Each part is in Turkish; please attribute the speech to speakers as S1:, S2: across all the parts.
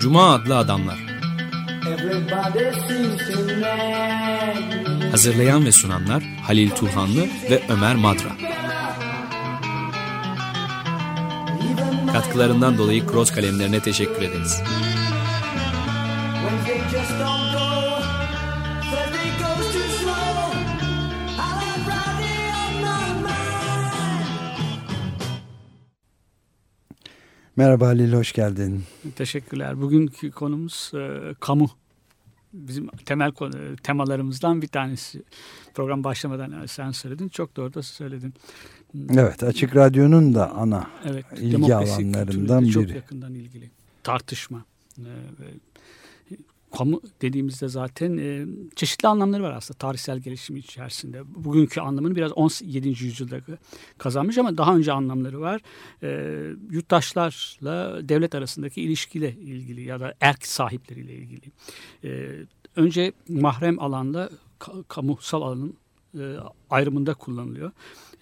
S1: Cuma adlı adamlar. Hazırlayan ve sunanlar Halil Turhanlı ve Ömer Madra. Katkılarından dolayı Cross kalemlerine teşekkür ederiz.
S2: Wednesday just don't
S3: Merhaba Halil, hoş geldin.
S4: Teşekkürler. Bugünkü konumuz e, kamu. Bizim temel konu, temalarımızdan bir tanesi. Program başlamadan sen söyledin. Çok doğru da söyledin.
S3: Evet, Açık Radyo'nun da ana
S4: Evet.
S3: İlgi alanlarından biri.
S4: Çok yakından ilgili. Tartışma. E, ve kamu dediğimizde zaten e, çeşitli anlamları var aslında tarihsel gelişim içerisinde. Bugünkü anlamını biraz 17. yüzyılda kazanmış ama daha önce anlamları var. E, yurttaşlarla devlet arasındaki ilişkiyle ilgili ya da erk sahipleriyle ilgili. E, önce mahrem alanda ka- kamusal alanın e, ayrımında kullanılıyor.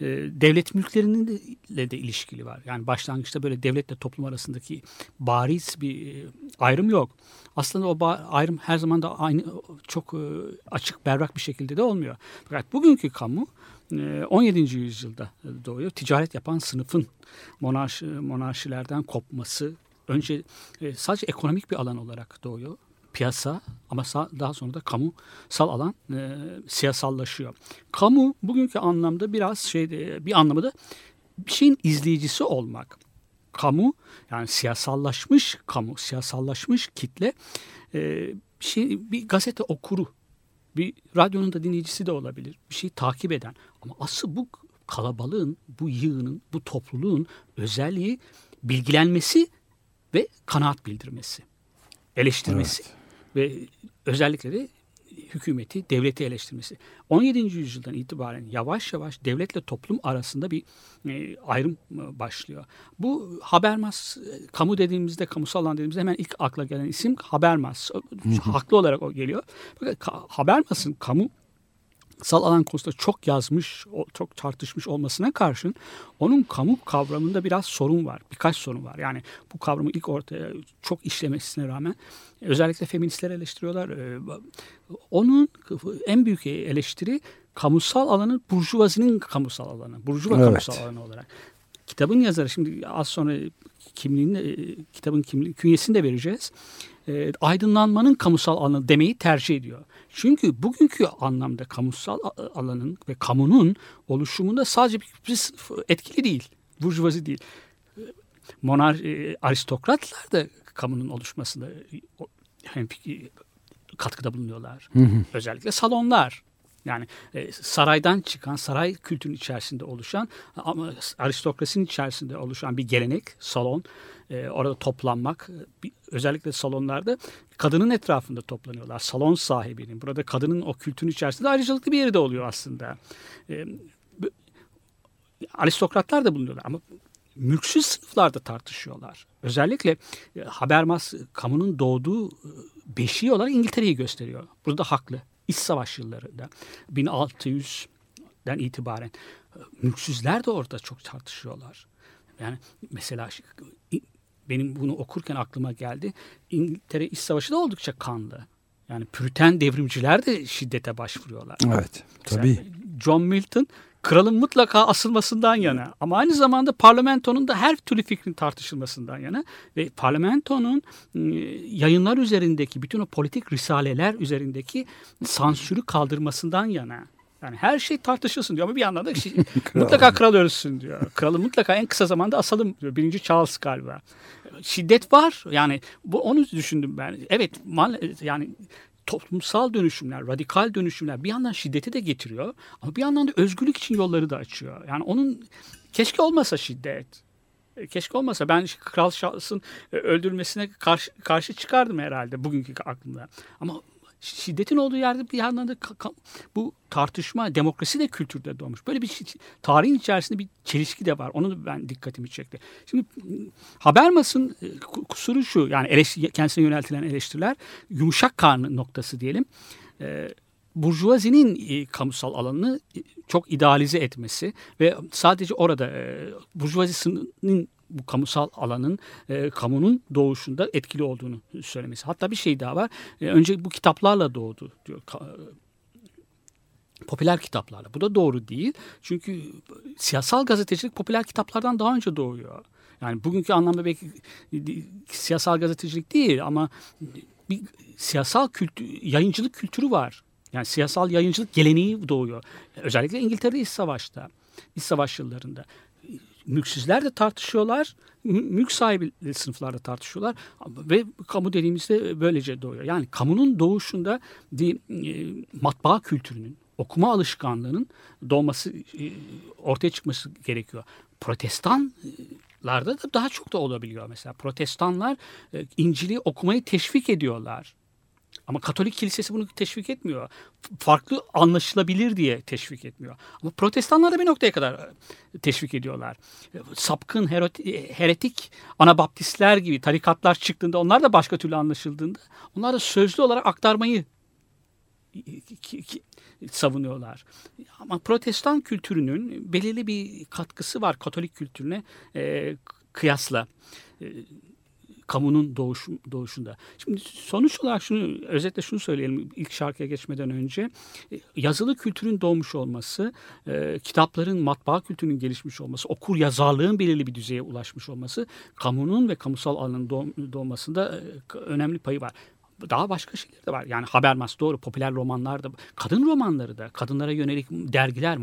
S4: E, devlet mülkleriyle de ilişkili var. Yani başlangıçta böyle devletle toplum arasındaki bariz bir e, ayrım yok. Aslında o ayrım her zaman da aynı çok e, açık berrak bir şekilde de olmuyor. Fakat bugünkü kamu e, 17. yüzyılda doğuyor. Ticaret yapan sınıfın monarşi, monarşilerden kopması önce e, sadece ekonomik bir alan olarak doğuyor piyasa ama daha sonra da kamusal alan e, siyasallaşıyor. Kamu bugünkü anlamda biraz şey bir anlamı da bir şeyin izleyicisi olmak. Kamu yani siyasallaşmış kamu, siyasallaşmış kitle e, bir şey bir gazete okuru, bir radyonun da dinleyicisi de olabilir. Bir şeyi takip eden ama asıl bu kalabalığın, bu yığının, bu topluluğun özelliği bilgilenmesi ve kanaat bildirmesi eleştirmesi ve özellikle de hükümeti, devleti eleştirmesi. 17. yüzyıldan itibaren yavaş yavaş devletle toplum arasında bir e, ayrım e, başlıyor. Bu Habermas, e, kamu dediğimizde, kamusal alan dediğimizde hemen ilk akla gelen isim Habermas. Haklı olarak o geliyor. Fakat Ka- Habermas'ın kamu sal alan konusunda çok yazmış, çok tartışmış olmasına karşın onun kamu kavramında biraz sorun var. Birkaç sorun var. Yani bu kavramı ilk ortaya çok işlemesine rağmen özellikle feministler eleştiriyorlar. Onun en büyük eleştiri kamusal alanın burjuvazinin kamusal alanı. Burjuva
S3: Evet.
S4: kamusal alanı olarak. Kitabın yazarı şimdi az sonra kimliğini, kitabın kimliği, künyesini de vereceğiz. E, aydınlanmanın kamusal alanı demeyi tercih ediyor. Çünkü bugünkü anlamda kamusal alanın ve kamunun oluşumunda sadece bir, bir sınıf etkili değil. Burjuvazi değil. Monar, e, aristokratlar da kamunun oluşmasında e, hem katkıda bulunuyorlar. Özellikle salonlar. Yani e, saraydan çıkan, saray kültürünün içerisinde oluşan ama aristokrasinin içerisinde oluşan bir gelenek, salon. E, orada toplanmak, e, bir- özellikle salonlarda kadının etrafında toplanıyorlar. Salon sahibinin, burada kadının o kültürün içerisinde ayrıcalıklı bir yeri de oluyor aslında. E, aristokratlar da bulunuyorlar ama mülksüz sınıflarda tartışıyorlar. Özellikle e, Habermas kamunun doğduğu e, beşiği olarak İngiltere'yi gösteriyor. Burada haklı. İç savaş yıllarında 1600'den itibaren mülksüzler de orada çok tartışıyorlar. Yani mesela benim bunu okurken aklıma geldi. İngiltere İç Savaşı da oldukça kanlı. Yani Püriten devrimciler de şiddete başvuruyorlar.
S3: Evet, tabii.
S4: Mesela John Milton kralın mutlaka asılmasından yana ama aynı zamanda parlamentonun da her türlü fikrin tartışılmasından yana ve parlamentonun e, yayınlar üzerindeki bütün o politik risaleler üzerindeki sansürü kaldırmasından yana. Yani her şey tartışılsın diyor ama bir yandan da şi- mutlaka kral ölsün diyor. Kralı mutlaka en kısa zamanda asalım diyor. Birinci Charles galiba. Şiddet var. Yani bu onu düşündüm ben. Evet mal- yani toplumsal dönüşümler, radikal dönüşümler bir yandan şiddeti de getiriyor ama bir yandan da özgürlük için yolları da açıyor. Yani onun keşke olmasa şiddet. E, Keşke olmasa ben Kral Charles'ın e, öldürülmesine karşı, karşı çıkardım herhalde bugünkü aklımda. Ama şiddetin olduğu yerde bir yandan da bu tartışma demokrasi de kültürde doğmuş. Böyle bir tarihin içerisinde bir çelişki de var. Onu da ben dikkatimi çekti. Şimdi Habermas'ın e, ku- kusuru şu yani eleş- kendisine yöneltilen eleştiriler yumuşak karnı noktası diyelim. E, Burjuvazinin e, kamusal alanını e, çok idealize etmesi ve sadece orada e, burjuvazinin bu kamusal alanın e, kamunun doğuşunda etkili olduğunu söylemesi. Hatta bir şey daha var. E, önce bu kitaplarla doğdu diyor. Ka- popüler kitaplarla. Bu da doğru değil. Çünkü siyasal gazetecilik popüler kitaplardan daha önce doğuyor. Yani bugünkü anlamda belki siyasal gazetecilik değil ama bir siyasal kültür, yayıncılık kültürü var. Yani siyasal yayıncılık geleneği doğuyor. Özellikle İngiltere'de iç savaşta, iç savaş yıllarında. Mülksüzler de tartışıyorlar, mü- mülk sahibi sınıflar da tartışıyorlar ve kamu dediğimizde böylece doğuyor. Yani kamunun doğuşunda bir e, matbaa kültürünün, okuma alışkanlığının doğması, e, ortaya çıkması gerekiyor. Protestanlarda da daha çok da olabiliyor mesela. Protestanlar e, İncil'i okumayı teşvik ediyorlar. Ama Katolik kilisesi bunu teşvik etmiyor. Farklı anlaşılabilir diye teşvik etmiyor. Ama protestanlar da bir noktaya kadar e, teşvik ediyorlar. E, Sapkın, e, heretik anabaptistler gibi tarikatlar çıktığında onlar da başka türlü anlaşıldığında onlar da sözlü olarak aktarmayı savunuyorlar. Ama protestan kültürünün belirli bir katkısı var Katolik kültürüne e, kıyasla. E, kamunun doğuş, doğuşunda. Şimdi sonuç olarak şunu özetle şunu söyleyelim ilk şarkıya geçmeden önce. E, Yazılı kültürün doğmuş olması, e, kitapların matbaa kültürünün gelişmiş olması, okur yazarlığın belirli bir düzeye ulaşmış olması, kamunun ve kamusal alanın doğ- doğmasında e, önemli payı var. Daha başka şeyler de var. Yani Habermas doğru popüler romanlar da kadın romanları da kadınlara yönelik dergiler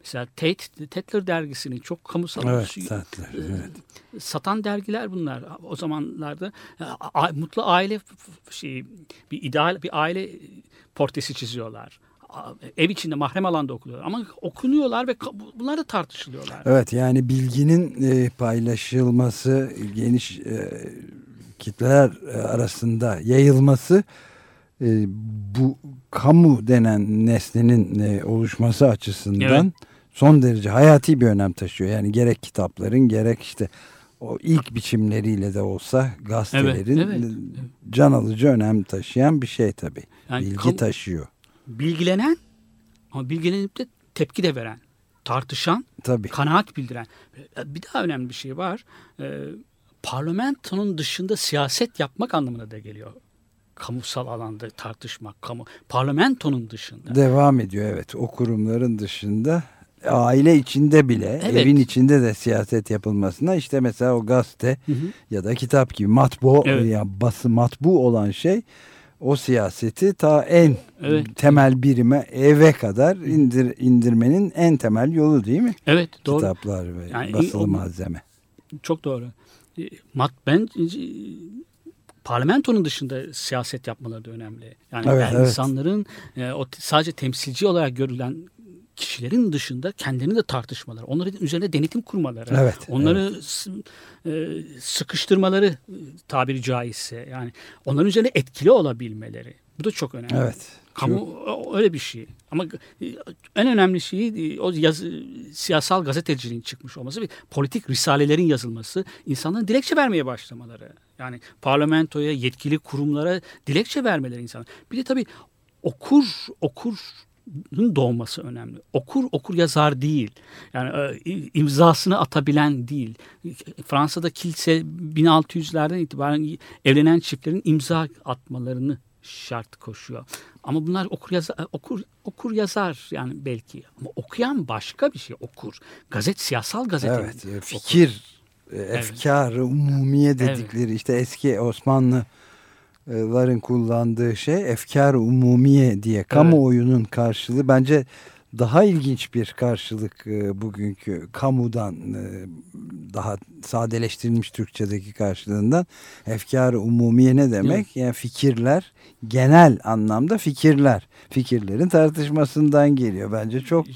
S4: mesela Tate Tatler dergisinin çok kamusal
S3: Evet, tatlı. Evet.
S4: satan dergiler bunlar. O zamanlarda a- mutlu aile şey bir ideal bir aile portresi çiziyorlar. Ev içinde mahrem alanda okuluyorlar ama okunuyorlar ve bunlar da tartışılıyorlar.
S3: Evet yani bilginin e, paylaşılması, geniş e, kitleler e, arasında yayılması e, bu kamu denen nesnenin e, oluşması açısından
S4: Evet.
S3: son derece hayati bir önem taşıyor. Yani gerek kitapların gerek işte o ilk biçimleriyle de olsa gazetelerin
S4: Evet, evet,
S3: can alıcı önem taşıyan bir şey tabii.
S4: Yani
S3: Bilgi
S4: kamu-
S3: taşıyor.
S4: bilgilenen ama bilgilenip de tepki de veren, tartışan,
S3: Tabii.
S4: kanaat bildiren. Bir daha önemli bir şey var. Ee, parlamentonun dışında siyaset yapmak anlamına da geliyor. Kamusal alanda tartışmak, kamu parlamentonun dışında.
S3: Devam ediyor evet o kurumların dışında aile içinde bile
S4: Evet.
S3: evin içinde de siyaset yapılmasına işte mesela o gazete
S4: Hı hı.
S3: ya da kitap gibi matbu
S4: Evet.
S3: ya bası matbu olan şey o siyaseti ta en
S4: Evet.
S3: temel birime eve kadar indir, indirmenin en temel yolu değil mi?
S4: Evet doğru.
S3: Kitaplar ve
S4: Yani
S3: basılı
S4: o-
S3: malzeme.
S4: Çok doğru. E, ben e, parlamentonun dışında siyaset yapmaları da önemli. Yani,
S3: Evet,
S4: yani
S3: evet.
S4: insanların e, o sadece temsilci olarak görülen kişilerin dışında kendilerini de tartışmaları, onların üzerine denetim kurmaları,
S3: Evet,
S4: onları s- e, sıkıştırmaları tabiri caizse yani onların üzerine etkili olabilmeleri. Bu da çok önemli.
S3: Evet.
S4: Kamu o- öyle bir şey. Ama en önemli şey e, o yazı, siyasal gazeteciliğin çıkmış olması ve politik risalelerin yazılması, insanların dilekçe vermeye başlamaları. Yani parlamentoya, yetkili kurumlara dilekçe vermeleri insan. Bir de tabii okur okurun doğması önemli. Okur okur yazar değil. Yani e, imzasını atabilen değil. Fransa'da kilise 1600'lerden itibaren evlenen çiftlerin imza atmalarını şart koşuyor. Ama bunlar okur yazar, okur okur yazar yani belki. Ama okuyan başka bir şey okur. Gazet siyasal gazete.
S3: Evet, e, fikir, e, efkar, umumiye dedikleri işte eski Osmanlıların kullandığı şey efkar umumiye diye kamuoyunun karşılığı. Bence daha ilginç bir karşılık e, bugünkü kamudan e, daha sadeleştirilmiş Türkçedeki karşılığından efkar umumiye ne demek? Yani fikirler genel anlamda fikirler. Fikirlerin tartışmasından geliyor. Bence çok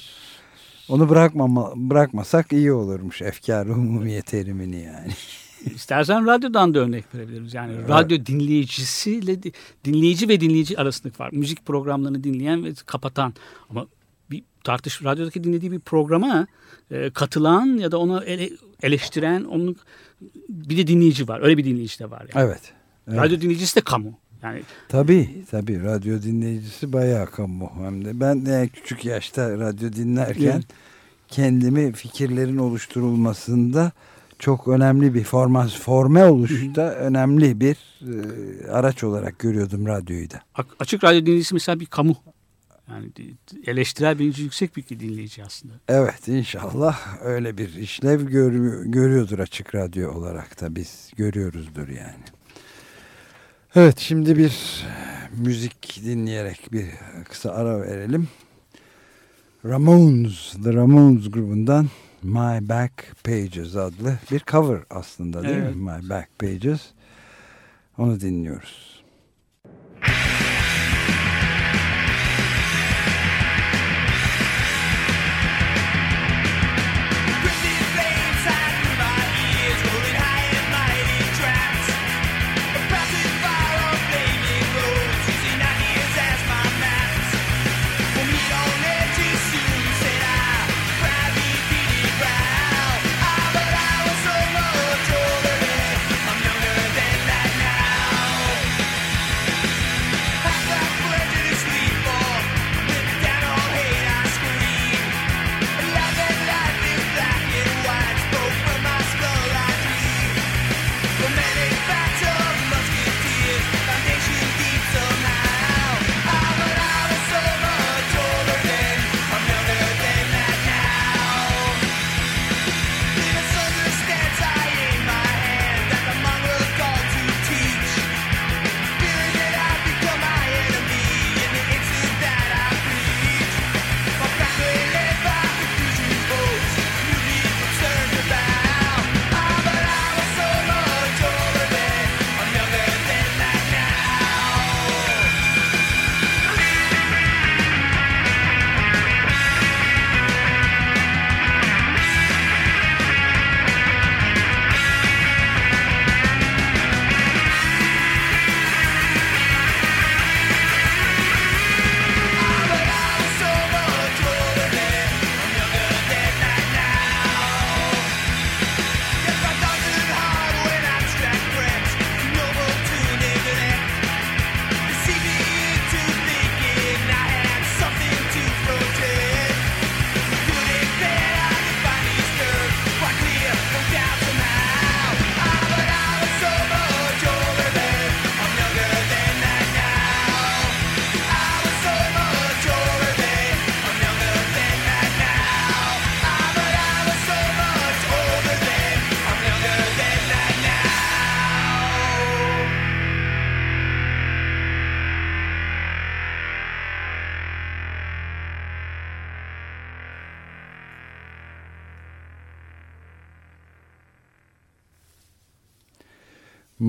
S3: onu bırakmama, bırakmasak iyi olurmuş efkar umumiye terimini yani.
S4: İstersen radyodan da örnek verebiliriz. Yani radyo dinleyicisiyle dinleyici ve dinleyici arasındaki var. Müzik programlarını dinleyen ve kapatan. Ama bir tartış radyodaki dinlediği bir programa e, katılan ya da onu ele, eleştiren onun bir de dinleyici var. Öyle bir dinleyici de var. Yani.
S3: Evet. evet.
S4: Radyo dinleyicisi de kamu. Yani
S3: Tabii tabii radyo dinleyicisi bayağı kamu hem de. Ben de küçük yaşta radyo dinlerken
S4: Evet.
S3: kendimi fikirlerin oluşturulmasında çok önemli bir formas, forme oluşta önemli bir e, araç olarak görüyordum radyoyu da.
S4: Açık radyo dinleyicisi mesela bir kamu. Yani eleştirel bilinci yüksek bir dinleyici aslında.
S3: Evet inşallah öyle bir işlev gör, görüyordur açık radyo olarak da biz görüyoruzdur yani. Evet şimdi bir müzik dinleyerek bir kısa ara verelim. Ramones, The Ramones grubundan My Back Pages adlı bir cover aslında değil evet. mi? My Back Pages. Onu dinliyoruz.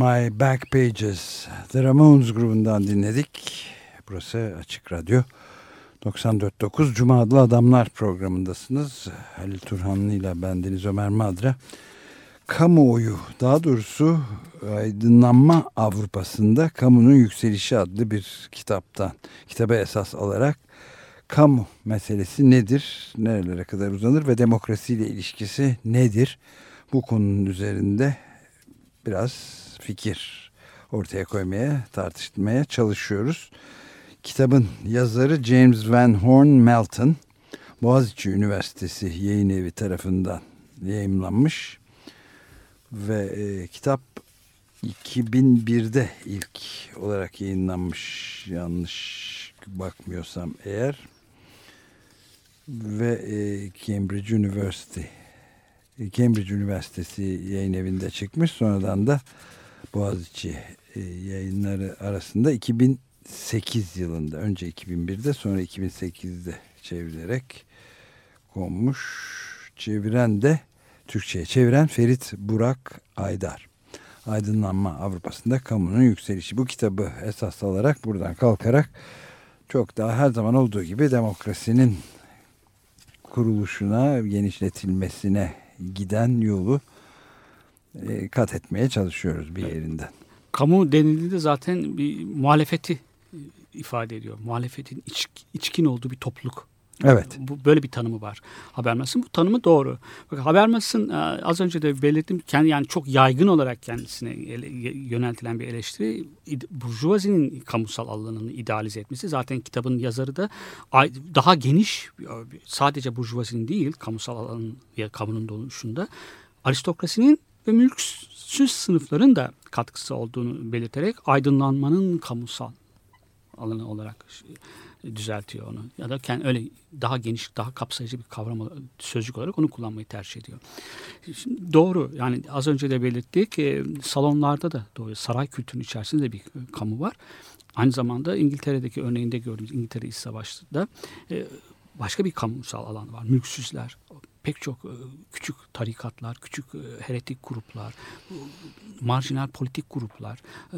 S3: My Back Pages, The Ramones grubundan dinledik. Burası Açık Radyo. 94.9 Cuma Adlı Adamlar programındasınız. Halil Turhanlı ile bendeniz Ömer Madra. Kamuoyu, daha doğrusu Aydınlanma Avrupa'sında Kamunun Yükselişi adlı bir kitaptan, kitaba esas alarak kamu meselesi nedir, nerelere kadar uzanır ve demokrasiyle ilişkisi nedir? Bu konunun üzerinde biraz fikir ortaya koymaya, tartışmaya çalışıyoruz. Kitabın yazarı James Van Horn Melton, Boğaziçi Üniversitesi yayın evi tarafından yayımlanmış ve e, kitap 2001'de ilk olarak yayınlanmış yanlış bakmıyorsam eğer ve e, Cambridge University Cambridge Üniversitesi yayın evinde çıkmış sonradan da Boğaziçi e, yayınları arasında 2008 yılında önce 2001'de sonra 2008'de çevrilerek konmuş. Çeviren de Türkçe'ye çeviren Ferit Burak Aydar. Aydınlanma Avrupa'sında kamunun yükselişi. Bu kitabı esas alarak buradan kalkarak çok daha her zaman olduğu gibi demokrasinin kuruluşuna, genişletilmesine giden yolu e, kat etmeye çalışıyoruz bir yerinden.
S4: Kamu denildiğinde zaten bir muhalefeti e, ifade ediyor. Muhalefetin iç, içkin olduğu bir topluluk.
S3: Evet.
S4: Bu böyle bir tanımı var. Habermas'ın bu tanımı doğru. Bak Habermas'ın e, az önce de belirttim kendi yani çok yaygın olarak kendisine yöneltilen bir eleştiri burjuvazinin kamusal alanını idealize etmesi. Zaten kitabın yazarı da daha geniş sadece burjuvazinin değil kamusal alanın ya kamunun doluşunda aristokrasinin ve mülksüz sınıfların da katkısı olduğunu belirterek aydınlanmanın kamusal alanı olarak düzeltiyor onu. Ya da kendi öyle daha geniş, daha kapsayıcı bir kavram sözcük olarak onu kullanmayı tercih ediyor. Şimdi doğru. Yani az önce de belirttik. E, salonlarda da doğru. Saray kültürünün içerisinde de bir kamu var. Aynı zamanda İngiltere'deki örneğinde gördüğümüz İngiltere İç Savaşı'da e, başka bir kamusal alan var. Mülksüzler, pek çok e, küçük tarikatlar, küçük e, heretik gruplar, marjinal politik gruplar, e,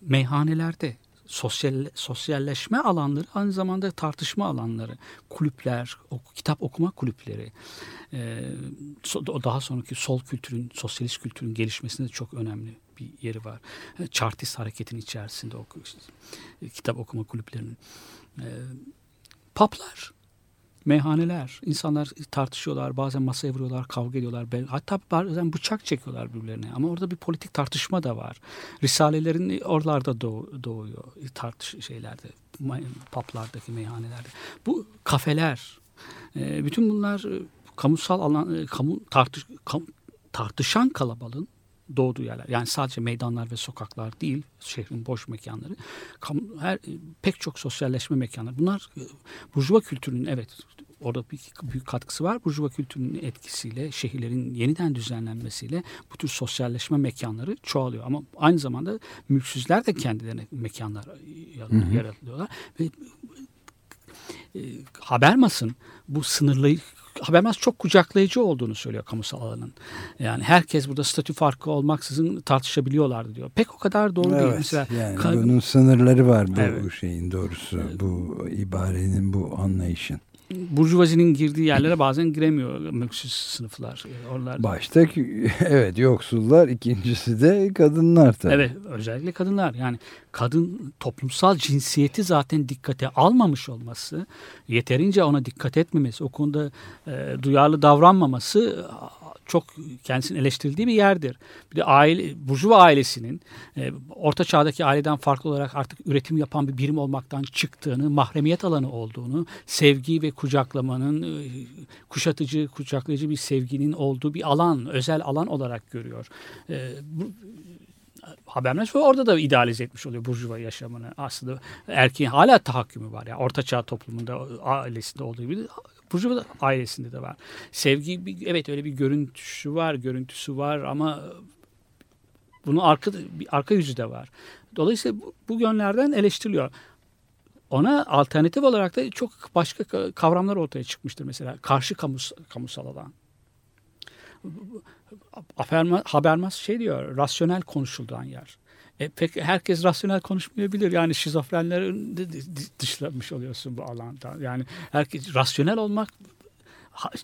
S4: meyhanelerde sosyal sosyalleşme alanları aynı zamanda tartışma alanları, kulüpler, ok, kitap okuma kulüpleri. E, daha sonraki sol kültürün, sosyalist kültürün gelişmesinde çok önemli bir yeri var. E, Chartist hareketin içerisinde o işte, kitap okuma kulüplerinin. E, paplar meyhaneler. insanlar tartışıyorlar, bazen masaya vuruyorlar, kavga ediyorlar. Hatta bazen bıçak çekiyorlar birbirlerine. Ama orada bir politik tartışma da var. Risalelerin oralarda doğuyor tartış şeylerde, paplardaki meyhanelerde. Bu kafeler, e, bütün bunlar e, kamusal alan, e, kamu tartış, kam, tartışan kalabalığın doğduğu yerler. Yani sadece meydanlar ve sokaklar değil, şehrin boş mekanları. Her pek çok sosyalleşme mekanları. Bunlar e, burjuva kültürünün evet orada bir büyük katkısı var. Burjuva kültürünün etkisiyle, şehirlerin yeniden düzenlenmesiyle bu tür sosyalleşme mekanları çoğalıyor. Ama aynı zamanda mülksüzler de kendilerine mekanlar yaratıyorlar. Ve e, Habermas'ın bu sınırlı Habermas çok kucaklayıcı olduğunu söylüyor kamusal alanın. Yani herkes burada statü farkı olmaksızın tartışabiliyorlardı diyor. Pek o kadar doğru
S3: evet,
S4: değil. Mesela,
S3: yani bunun sınırları var bu
S4: evet.
S3: şeyin doğrusu. Bu ibarenin bu anlayışın
S4: burjuvazinin girdiği yerlere bazen giremiyor mülksüz sınıflar.
S3: Oralarda. Başta evet yoksullar, ikincisi de kadınlar tabii.
S4: Evet, özellikle kadınlar. Yani kadın toplumsal cinsiyeti zaten dikkate almamış olması, yeterince ona dikkat etmemesi, o konuda e, duyarlı davranmaması çok kendisini eleştirildiği bir yerdir. Bir de aile, Burjuva ailesinin e, orta çağdaki aileden farklı olarak artık üretim yapan bir birim olmaktan çıktığını, mahremiyet alanı olduğunu, sevgi ve kucaklamanın, e, kuşatıcı, kucaklayıcı bir sevginin olduğu bir alan, özel alan olarak görüyor. E, bu, Habermas ve orada da idealize etmiş oluyor burjuva yaşamını. Aslında erkeğin hala tahakkümü var. Yani orta çağ toplumunda ailesinde olduğu gibi Burjuva ailesinde de var. Sevgi evet öyle bir görüntüsü var, görüntüsü var ama bunun arka bir arka yüzü de var. Dolayısıyla bu, bu yönlerden eleştiriliyor. Ona alternatif olarak da çok başka kavramlar ortaya çıkmıştır mesela. Karşı kamus, kamusal alan. Habermas şey diyor, rasyonel konuşulduğun yer. E, pek herkes rasyonel konuşmayabilir. Yani şizofrenleri dışlamış oluyorsun bu alanda. Yani herkes rasyonel olmak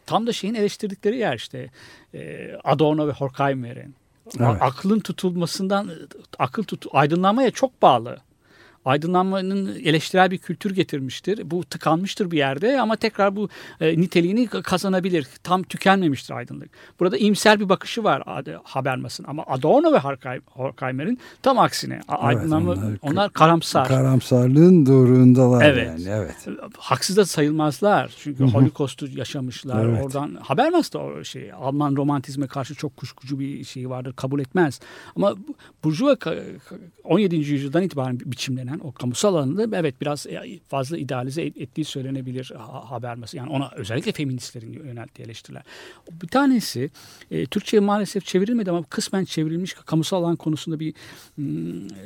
S4: tam da şeyin eleştirdikleri yer işte. E, Adorno ve Horkheimer'in. Evet. Aklın tutulmasından akıl tut aydınlanmaya çok bağlı aydınlanmanın eleştirel bir kültür getirmiştir. Bu tıkanmıştır bir yerde ama tekrar bu e, niteliğini kazanabilir. Tam tükenmemiştir aydınlık. Burada imsel bir bakışı var Habermas'ın ama Adorno ve Horkheimer'in tam aksine. Aydınlanma, evet, onlar, onlar karamsar.
S3: Karamsarlığın doğruğundalar evet. yani. Evet.
S4: Haksız da sayılmazlar. Çünkü Holocaust'u yaşamışlar. Evet. Oradan Habermas da o şey Alman romantizme karşı çok kuşkucu bir şey vardır. Kabul etmez. Ama Burjuva 17. yüzyıldan itibaren biçimlenen yani o kamusal alanında evet biraz e, fazla idealize ettiği söylenebilir haber mesela. Yani ona özellikle feministlerin yönelttiği eleştiriler. Bir tanesi e, Türkçe'ye maalesef çevrilmedi ama kısmen çevrilmiş kamusal alan konusunda bir hmm, e,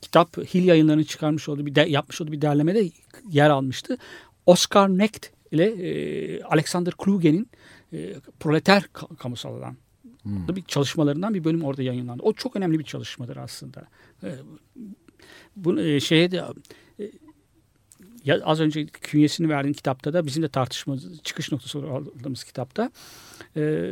S4: kitap Hil yayınlarını çıkarmış olduğu bir de, yapmış olduğu bir derlemede yer almıştı. Oscar Necht ile e, Alexander Kluge'nin e, Proleter Kamusal Alan Hmm. Bir çalışmalarından bir bölüm orada yayınlandı. O çok önemli bir çalışmadır aslında. E, bu e, şeye de e, ya az önce künyesini verdiğin kitapta da bizim de tartışma çıkış noktası aldığımız kitapta e,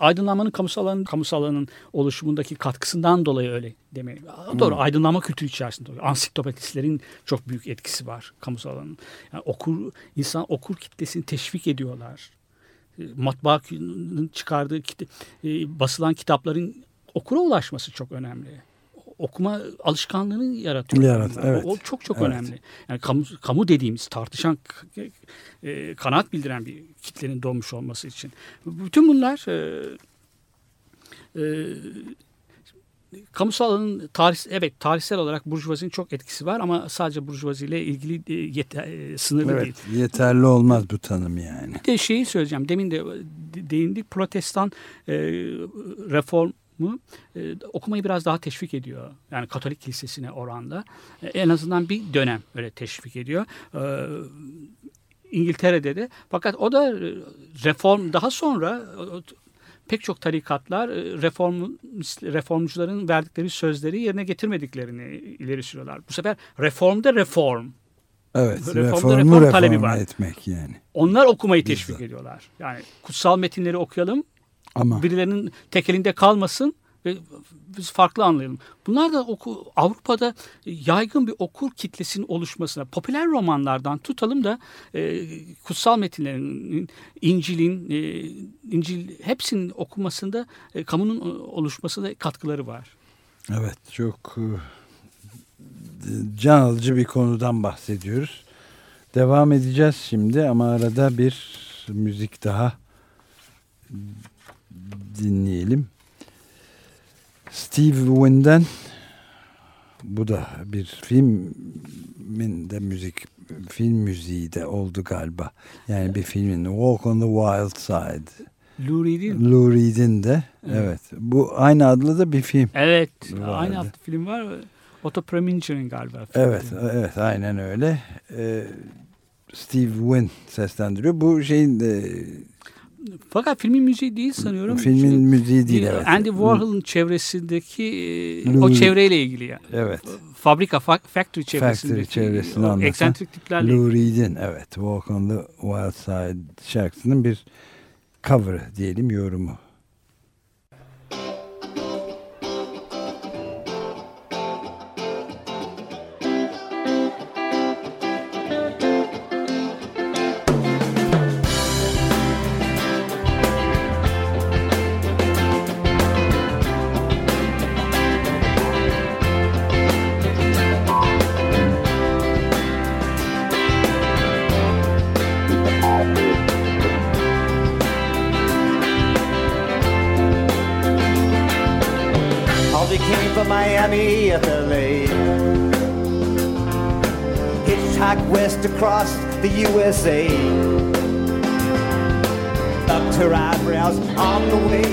S4: aydınlanmanın kamusal alanın, kamusal alanın oluşumundaki katkısından dolayı öyle demeyi. Hmm. Doğru aydınlanma kültürü içerisinde doğru. Ansiklopedistlerin çok büyük etkisi var kamusal alanın. Yani okur insan okur kitlesini teşvik ediyorlar. E, matbaanın çıkardığı e, basılan kitapların okura ulaşması çok önemli okuma alışkanlığını yaratıyor.
S3: Yarat, evet.
S4: O, o çok çok
S3: evet.
S4: önemli. Yani kamu, kamu dediğimiz tartışan e, kanaat bildiren bir kitlenin doğmuş olması için. Bütün bunlar e, e, kamusal alanın tarih, evet tarihsel olarak burjuvazinin çok etkisi var ama sadece burjuvaziyle ilgili e, yeter, e, sınırlı
S3: Evet,
S4: değil.
S3: yeterli olmaz bu tanım yani.
S4: Bir de şeyi söyleyeceğim. Demin de de- değindik. Protestan e, reformu e, okumayı biraz daha teşvik ediyor. Yani Katolik kilisesine oranda. E, en azından bir dönem öyle teşvik ediyor. E, İngiltere'de de. Fakat o da e, reform daha sonra o- pek çok tarikatlar e, reform reformcuların verdikleri sözleri yerine getirmediklerini ileri sürüyorlar. Bu sefer reformda reform.
S3: Evet,
S4: Reformda
S3: reformu
S4: reform
S3: reform
S4: talebi var.
S3: etmek yani.
S4: Onlar okumayı
S3: Biz
S4: teşvik
S3: de.
S4: ediyorlar. Yani kutsal metinleri okuyalım.
S3: Ama
S4: Birilerinin tekelinde kalmasın ve biz farklı anlayalım. Bunlar da oku, Avrupa'da yaygın bir okur kitlesinin oluşmasına, popüler romanlardan tutalım da e, kutsal metinlerin, İncil'in, e, İncil hepsinin okunmasında e, kamunun oluşmasına katkıları var.
S3: evet çok e, can alıcı bir konudan bahsediyoruz. Devam edeceğiz şimdi ama arada bir müzik daha dinleyelim. Steve Win'den bu da bir filmin de müzik film müziği de oldu galiba. Yani bir filmin Walk on the Wild Side.
S4: Lou Reed'in
S3: Lou Reed'in de
S4: Evet.
S3: evet. Bu aynı adlı da bir film.
S4: Evet,
S3: Vardı.
S4: aynı adlı film var. Otto Preminger'in galiba.
S3: Evet, evet aynen öyle. Ee, Steve Wynn seslendiriyor. Bu şeyin de
S4: Fakat filmin müziği değil sanıyorum.
S3: filmin
S4: Şey-
S3: müziği değil evet.
S4: Andy Warhol'un çevresindeki e,
S3: Louis-
S4: o çevreyle ilgili yani.
S3: Evet.
S4: Fabrika, fa- factory çevresindeki
S3: çevresini
S4: o
S3: anlatan
S4: tiplerle
S3: Lou Reed'in evet Walk on the Wild Side şarkısının bir cover'ı diyelim yorumu.
S2: Miami, FLA. Hitchhiked west across the USA. Upped her eyebrows on the way.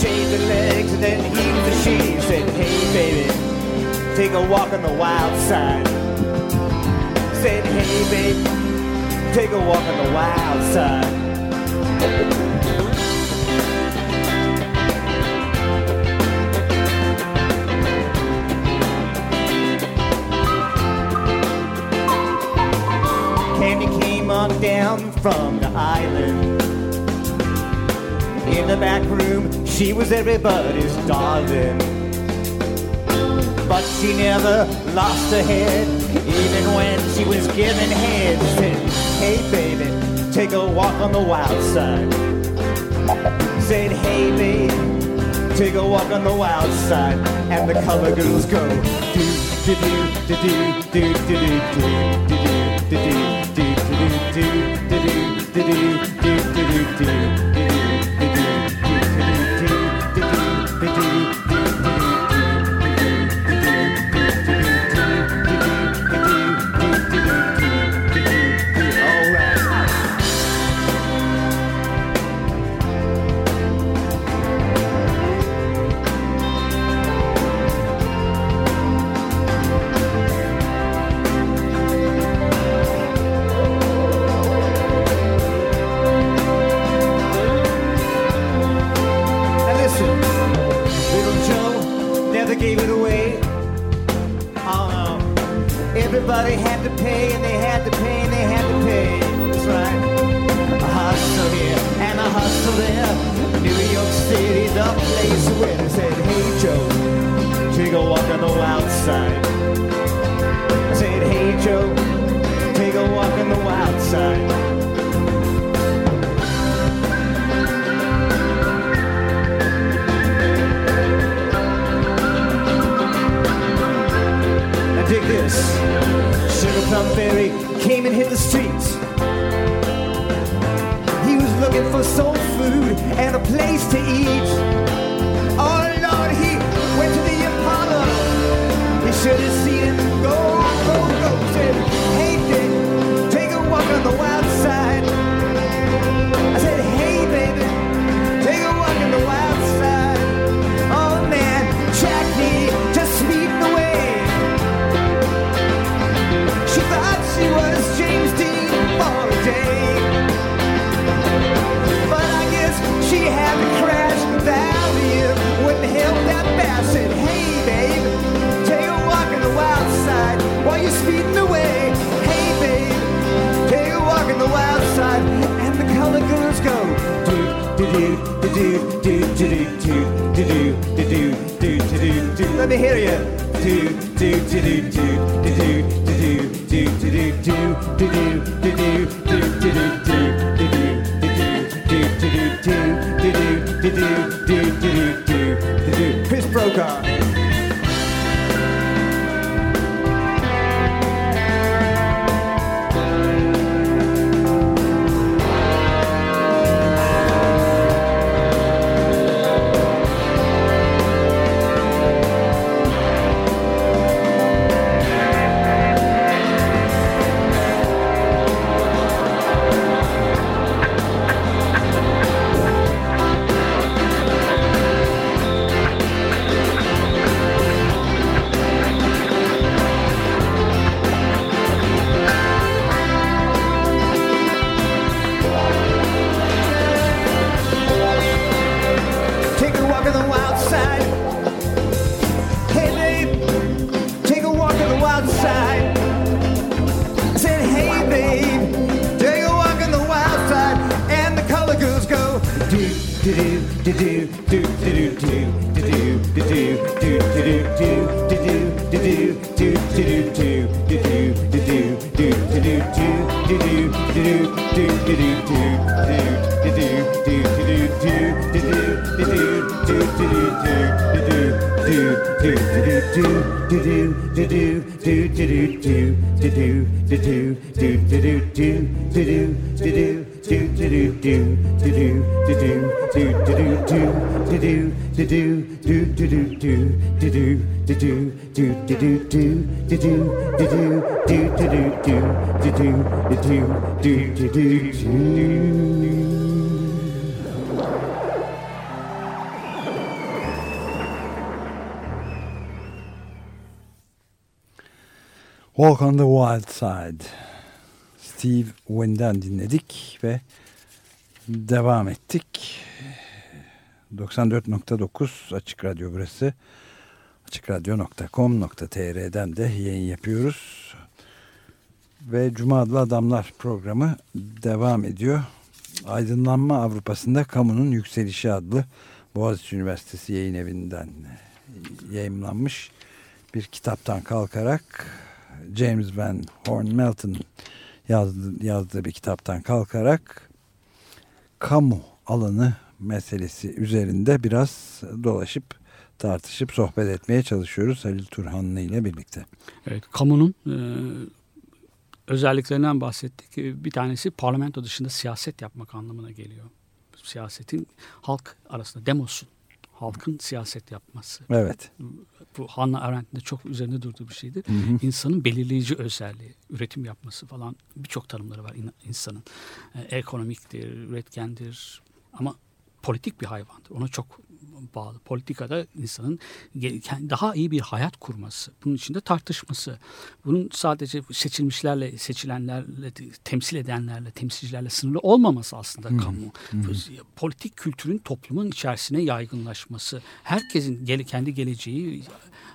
S2: Shaved her legs and then heaved the she Said, hey baby, take a walk on the wild side. Said, hey baby, take a walk on the wild side. Down from the island. In the back room, she was everybody's darling. But she never lost her head, even when she was giving head. Said, hey baby, take a walk on the wild side. Said, hey baby, take a walk on the wild side. And the color girls go, do, do, do, do, do, do, do, do, do, do, do. Now Everybody had to pay and they had to pay and they had to pay. That's right. A hustle here and a hustle there. New York City, the place where they said, Hey Joe, take a walk on the wild side. I said, Hey Joe, take a walk on the wild side. this. Sugar Plum Fairy came and hit the streets. He was looking for soul food and a place to eat. Oh Lord, he went to the Apollo.
S3: He should have said, hey babe, take a walk on the wild side
S2: while you're speeding away. Hey babe, take a walk on the wild side. And the color girls go, do do do do do do do do do do do do do. Let me hear you. Do do do do do do do do do do do.
S3: Side. Steve Wynn'den dinledik ve devam ettik. 94.9 Açık Radyo burası. AçıkRadyo.com.tr'den de yayın yapıyoruz. Ve Cuma Adlı Adamlar programı devam ediyor. Aydınlanma Avrupa'sında Kamunun Yükselişi adlı Boğaziçi Üniversitesi yayın evinden yayınlanmış bir kitaptan kalkarak James Van Horn Melton yazdığı, yazdığı bir kitaptan kalkarak kamu alanı meselesi üzerinde biraz dolaşıp tartışıp sohbet etmeye çalışıyoruz Halil Turhanlı ile birlikte.
S4: Evet, kamunun e, özelliklerinden bahsettik. Bir tanesi parlamento dışında siyaset yapmak anlamına geliyor. Siyasetin halk arasında demosun halkın siyaset yapması.
S3: Evet.
S4: Bu Hannah Arendt'in de çok üzerinde durduğu bir şeydir. Hı hı. İnsanın belirleyici özelliği, üretim yapması falan birçok tanımları var insanın. Ee, ekonomiktir, üretkendir ama politik bir hayvandır. Ona çok bağlı. Politikada insanın daha iyi bir hayat kurması, bunun içinde tartışması, bunun sadece seçilmişlerle, seçilenlerle, temsil edenlerle, temsilcilerle sınırlı olmaması aslında hmm. kamu. Hmm. Politik kültürün toplumun içerisine yaygınlaşması, herkesin gele, kendi geleceği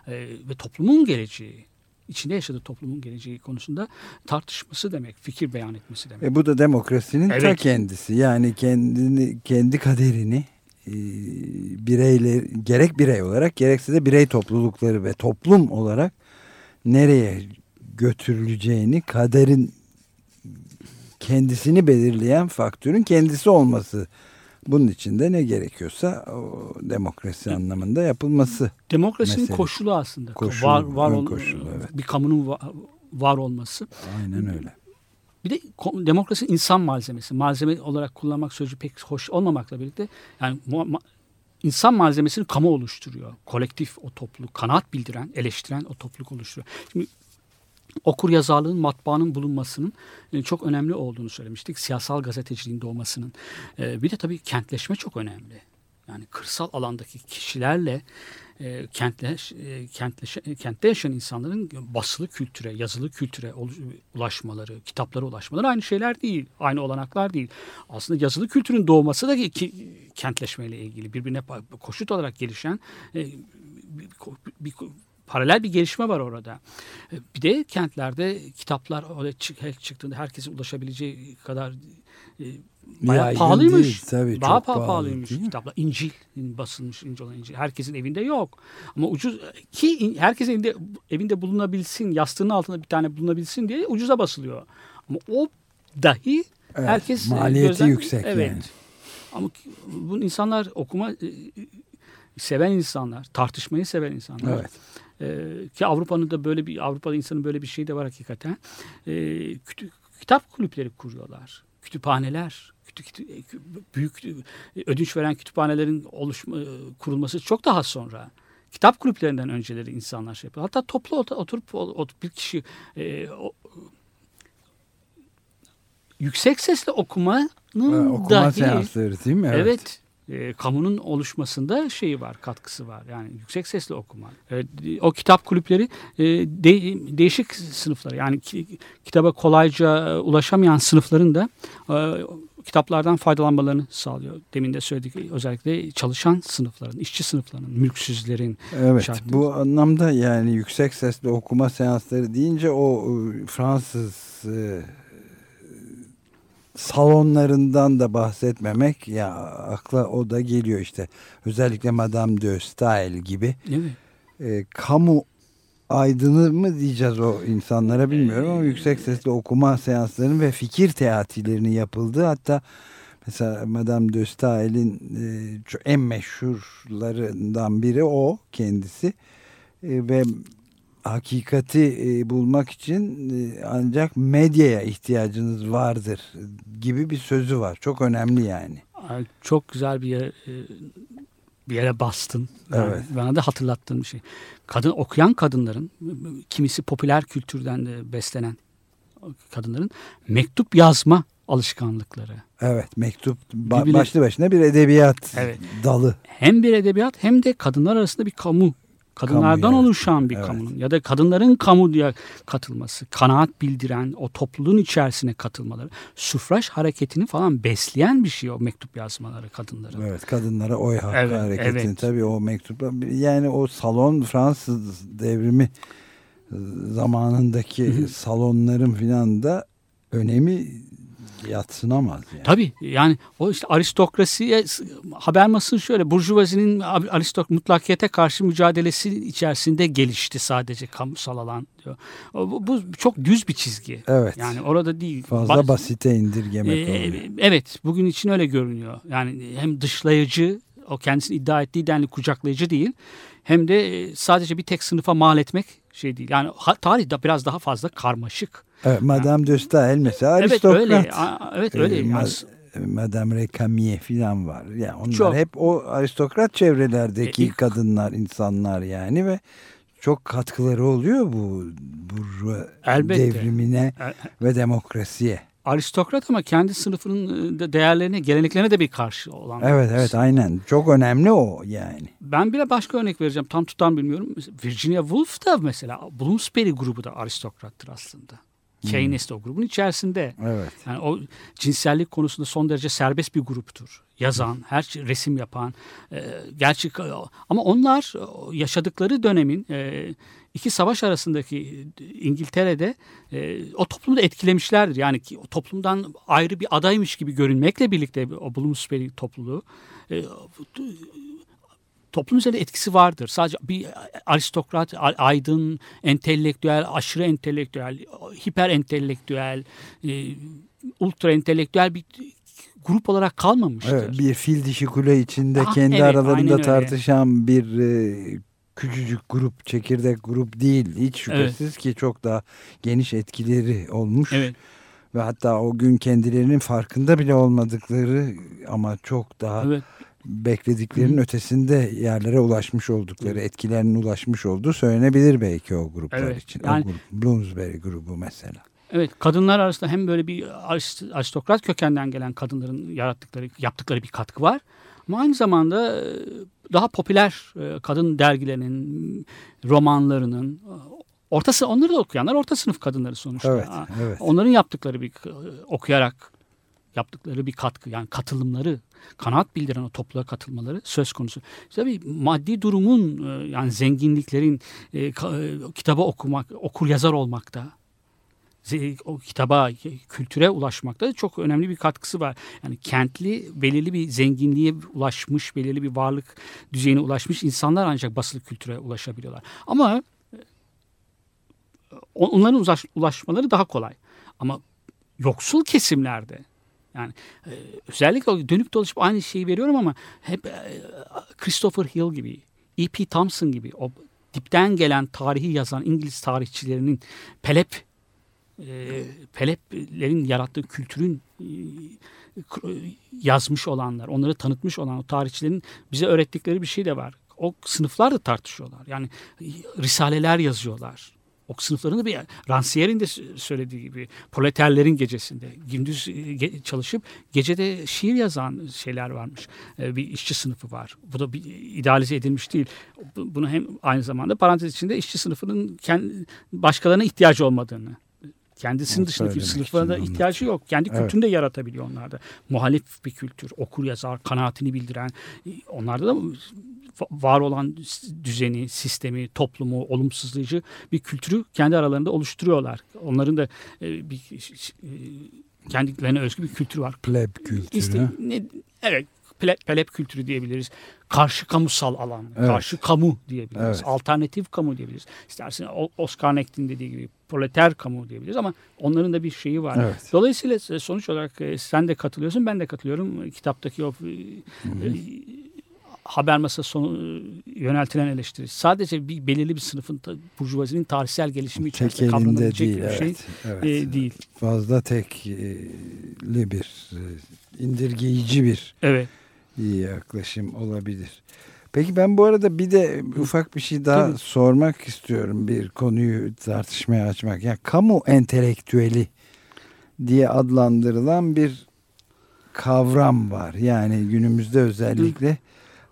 S4: e, ve toplumun geleceği içinde yaşadığı toplumun geleceği konusunda tartışması demek, fikir beyan etmesi demek.
S3: E bu da demokrasinin evet. ta kendisi. Yani kendini kendi kaderini bireyler gerek birey olarak gerekse de birey toplulukları ve toplum olarak nereye götürüleceğini kaderin kendisini belirleyen faktörün kendisi olması. Bunun için de ne gerekiyorsa o demokrasi anlamında yapılması.
S4: Demokrasinin meselesi. koşulu aslında.
S3: Koşulu, var var ol, koşulu, evet.
S4: bir kamunun var, var olması.
S3: Aynen öyle.
S4: Bir de demokrasi insan malzemesi. Malzeme olarak kullanmak sözü pek hoş olmamakla birlikte yani insan malzemesini kamu oluşturuyor. Kolektif o topluluk, kanaat bildiren, eleştiren o topluluk oluşturuyor. Şimdi okur yazarlığın, matbaanın bulunmasının e, çok önemli olduğunu söylemiştik. Siyasal gazeteciliğin doğmasının. E, bir de tabii kentleşme çok önemli. Yani kırsal alandaki kişilerle e, kentle, e, kentleşe, e, kentte yaşayan insanların basılı kültüre, yazılı kültüre ulaşmaları, kitaplara ulaşmaları aynı şeyler değil. Aynı olanaklar değil. Aslında yazılı kültürün doğması da ki, kentleşmeyle ilgili birbirine koşut olarak gelişen e, bir, bir, paralel bir gelişme var orada. E, bir de kentlerde kitaplar oraya çıktığında herkesin ulaşabileceği kadar e, bayağı
S3: Yaygın
S4: pahalıymış.
S3: değil, tabii,
S4: Daha pahalı,
S3: pahalı
S4: pahalıymış kitaplar. İncil basılmış İncil olan İncil. Herkesin evinde yok. Ama ucuz ki in- herkesin evinde, evinde bulunabilsin, yastığının altında bir tane bulunabilsin diye ucuza basılıyor. Ama o dahi
S3: Evet,
S4: herkes e,
S3: maliyeti
S4: gözden-
S3: yüksek
S4: evet.
S3: yani.
S4: Ama ki- bu insanlar okuma e, seven insanlar, tartışmayı seven insanlar.
S3: Evet.
S4: Ee, ki Avrupa'nın da böyle bir Avrupa'da insanın böyle bir şeyi de var hakikaten. Ee, kütü- kitap kulüpleri kuruyorlar. Kütüphaneler, e, büyük kütü- ödünç veren kütüphanelerin oluşma, e, kurulması çok daha sonra. Kitap kulüplerinden önceleri insanlar şey yapıyor. Hatta toplu ot- oturup, oturup bir kişi e, o- yüksek sesle okumanın
S3: Ee, Okuma
S4: dahi
S3: seansları değil mi?
S4: Evet. e, kamunun oluşmasında şeyi var, katkısı var. Yani yüksek sesle okuma. Evet, o kitap kulüpleri e, de- değişik sınıflar. Yani ki- kitaba kolayca e, ulaşamayan sınıfların da e, kitaplardan faydalanmalarını sağlıyor. Demin de söyledik özellikle çalışan sınıfların, işçi sınıflarının, mülksüzlerin.
S3: Evet
S4: şartları.
S3: bu anlamda yani yüksek sesle okuma seansları deyince o e, Fransız e, salonlarından da bahsetmemek ya akla o da geliyor işte. Özellikle Madame de Stael gibi
S4: Evet.
S3: e, kamu aydını mı diyeceğiz o insanlara bilmiyorum ama yüksek sesle okuma seanslarının ve fikir teatilerinin yapıldığı hatta mesela Madame de Stael'in e, en meşhurlarından biri o kendisi E, ve hakikati e, bulmak için ancak medyaya ihtiyacınız vardır gibi bir sözü var. Çok önemli yani.
S4: Çok güzel bir yere, bir yere bastın. Yani
S3: Evet.
S4: Bana da hatırlattığın bir şey. Kadın okuyan kadınların kimisi popüler kültürden de beslenen kadınların mektup yazma alışkanlıkları.
S3: Evet mektup ba-
S4: Birbirine-
S3: başlı başına bir edebiyat
S4: Evet.
S3: dalı.
S4: Hem bir edebiyat hem de kadınlar arasında bir kamu. Kadınlardan
S3: Kamu,
S4: oluşan bir
S3: Evet.
S4: kamunun ya da kadınların kamu diye katılması, kanaat bildiren, o topluluğun içerisine katılmaları, sufraj hareketini falan besleyen bir şey o mektup yazmaları kadınların.
S3: Evet kadınlara oy hakkı
S4: Evet,
S3: hareketini
S4: evet.
S3: tabii o mektup yani o salon Fransız devrimi zamanındaki salonların filan da önemi yatsınamaz yani.
S4: Tabii yani o işte aristokrasiye Habermas'ın şöyle burjuvazinin aristok mutlakiyete karşı mücadelesi içerisinde gelişti sadece kamusal alan diyor. Bu, bu çok düz bir çizgi.
S3: Evet.
S4: Yani orada değil.
S3: Fazla
S4: Bas-
S3: basite indirgemek
S4: Ee,
S3: oluyor.
S4: evet bugün için öyle görünüyor. Yani hem dışlayıcı o kendisini iddia ettiği denli kucaklayıcı değil. Hem de e, sadece bir tek sınıfa mal etmek şey değil. Yani tarih de biraz daha fazla karmaşık.
S3: Evet, Madame de Stael mesela
S4: Evet
S3: aristokrat.
S4: öyle. A- Evet öyle.
S3: Ee,
S4: Yani
S3: Ma- Madame Recamier filan var. Yani onlar
S4: Çok.
S3: hep o aristokrat çevrelerdeki
S4: E,
S3: kadınlar, insanlar yani ve çok katkıları oluyor bu burjuva
S4: Elbette.
S3: devrimine
S4: E-
S3: ve demokrasiye.
S4: Aristokrat ama kendi sınıfının e, de değerlerine, geleneklerine de bir karşı olan.
S3: Evet evet aynen. Çok önemli o yani.
S4: Ben bile başka örnek vereceğim. Tam tutan bilmiyorum. Virginia Woolf da mesela Bloomsbury grubu da aristokrattır aslında. Keynes de o grubun içerisinde.
S3: Evet.
S4: Yani o cinsellik konusunda son derece serbest bir gruptur. Yazan, her şey, resim yapan. E, gerçi ama onlar yaşadıkları dönemin e, iki savaş arasındaki İngiltere'de e, o toplumu da etkilemişlerdir. Yani ki o toplumdan ayrı bir adaymış gibi görünmekle birlikte o Bloomsbury topluluğu e, toplum üzerinde etkisi vardır. Sadece bir aristokrat, a- aydın, entelektüel, aşırı entelektüel, hiper entelektüel, e, ultra entelektüel bir grup olarak kalmamıştır.
S3: evet. Bir fil dişi kule içinde
S4: Ah,
S3: kendi
S4: evet,
S3: aralarında tartışan bir e, küçücük grup, çekirdek grup değil. Hiç şüphesiz ki çok daha geniş etkileri olmuş.
S4: Evet.
S3: Ve hatta o gün kendilerinin farkında bile olmadıkları ama çok daha
S4: Evet.
S3: beklediklerinin ötesinde yerlere ulaşmış oldukları, etkilerinin ulaşmış olduğu söylenebilir belki o gruplar
S4: Evet,
S3: için.
S4: yani-
S3: o grup, Bloomsbury grubu mesela.
S4: Evet, kadınlar arasında hem böyle bir arist- aristokrat kökenden gelen kadınların yarattıkları, yaptıkları bir katkı var. Ama aynı zamanda daha popüler e, kadın dergilerinin, romanlarının, e, orta sı- onları da okuyanlar orta sınıf kadınları sonuçta.
S3: Evet, evet.
S4: Onların yaptıkları bir e, okuyarak yaptıkları bir katkı yani katılımları kanaat bildiren o topluluğa katılmaları söz konusu. İşte Tabii maddi durumun yani zenginliklerin e, kitaba okumak, okur yazar olmakta o kitaba, kültüre ulaşmakta da çok önemli bir katkısı var. Yani kentli belirli bir zenginliğe ulaşmış, belirli bir varlık düzeyine ulaşmış insanlar ancak basılı kültüre ulaşabiliyorlar. Ama onların ulaş, ulaşmaları daha kolay. Ama yoksul kesimlerde yani e, özellikle dönüp dolaşıp aynı şeyi veriyorum ama hep e, Christopher Hill gibi, E.P. Thompson gibi o dipten gelen tarihi yazan İngiliz tarihçilerinin Pelep e, Peleplerin yarattığı kültürün e, yazmış olanlar, onları tanıtmış olan o tarihçilerin bize öğrettikleri bir şey de var. O sınıflar da tartışıyorlar. Yani risaleler yazıyorlar. O sınıflarını bir Rancière'in de söylediği gibi proleterlerin gecesinde gündüz e, çalışıp gecede şiir yazan şeyler varmış. E, bir işçi sınıfı var. Bu da bir idealize edilmiş değil. Bunu hem aynı zamanda parantez içinde işçi sınıfının kendi, başkalarına ihtiyacı olmadığını Kendisinin dışındaki sınıflara ihtiyacı yok. Kendi evet. kültürünü de yaratabiliyor onlarda. Muhalif bir kültür, okur yazar, kanaatini bildiren. Onlarda da var olan düzeni, sistemi, toplumu, olumsuzlayıcı bir kültürü kendi aralarında oluşturuyorlar. Onların da e, bir e, kendilerine özgü bir kültür var.
S3: Pleb kültürü. İşte,
S4: ne, evet, Pelep kültürü diyebiliriz. Karşı kamusal alan, evet. karşı kamu diyebiliriz. Evet. Alternatif kamu diyebiliriz. İstersen Oscar Necht'in dediği gibi proleter kamu diyebiliriz ama onların da bir şeyi var. Evet. Dolayısıyla sonuç olarak e, sen de katılıyorsun, ben de katılıyorum. Kitaptaki o Hı-hı haber masası sonu e, yöneltilen eleştiri sadece bir belirli bir sınıfın burjuvazinin tarihsel gelişimi içerisinde kavranabilecek değil, bir şey evet, E, değil.
S3: Fazla tekli bir e, indirgeyici bir
S4: evet.
S3: yaklaşım olabilir. Peki ben bu arada bir de ufak bir şey daha Tabii. sormak istiyorum bir konuyu tartışmaya açmak. Yani kamu entelektüeli diye adlandırılan bir kavram var. Yani günümüzde özellikle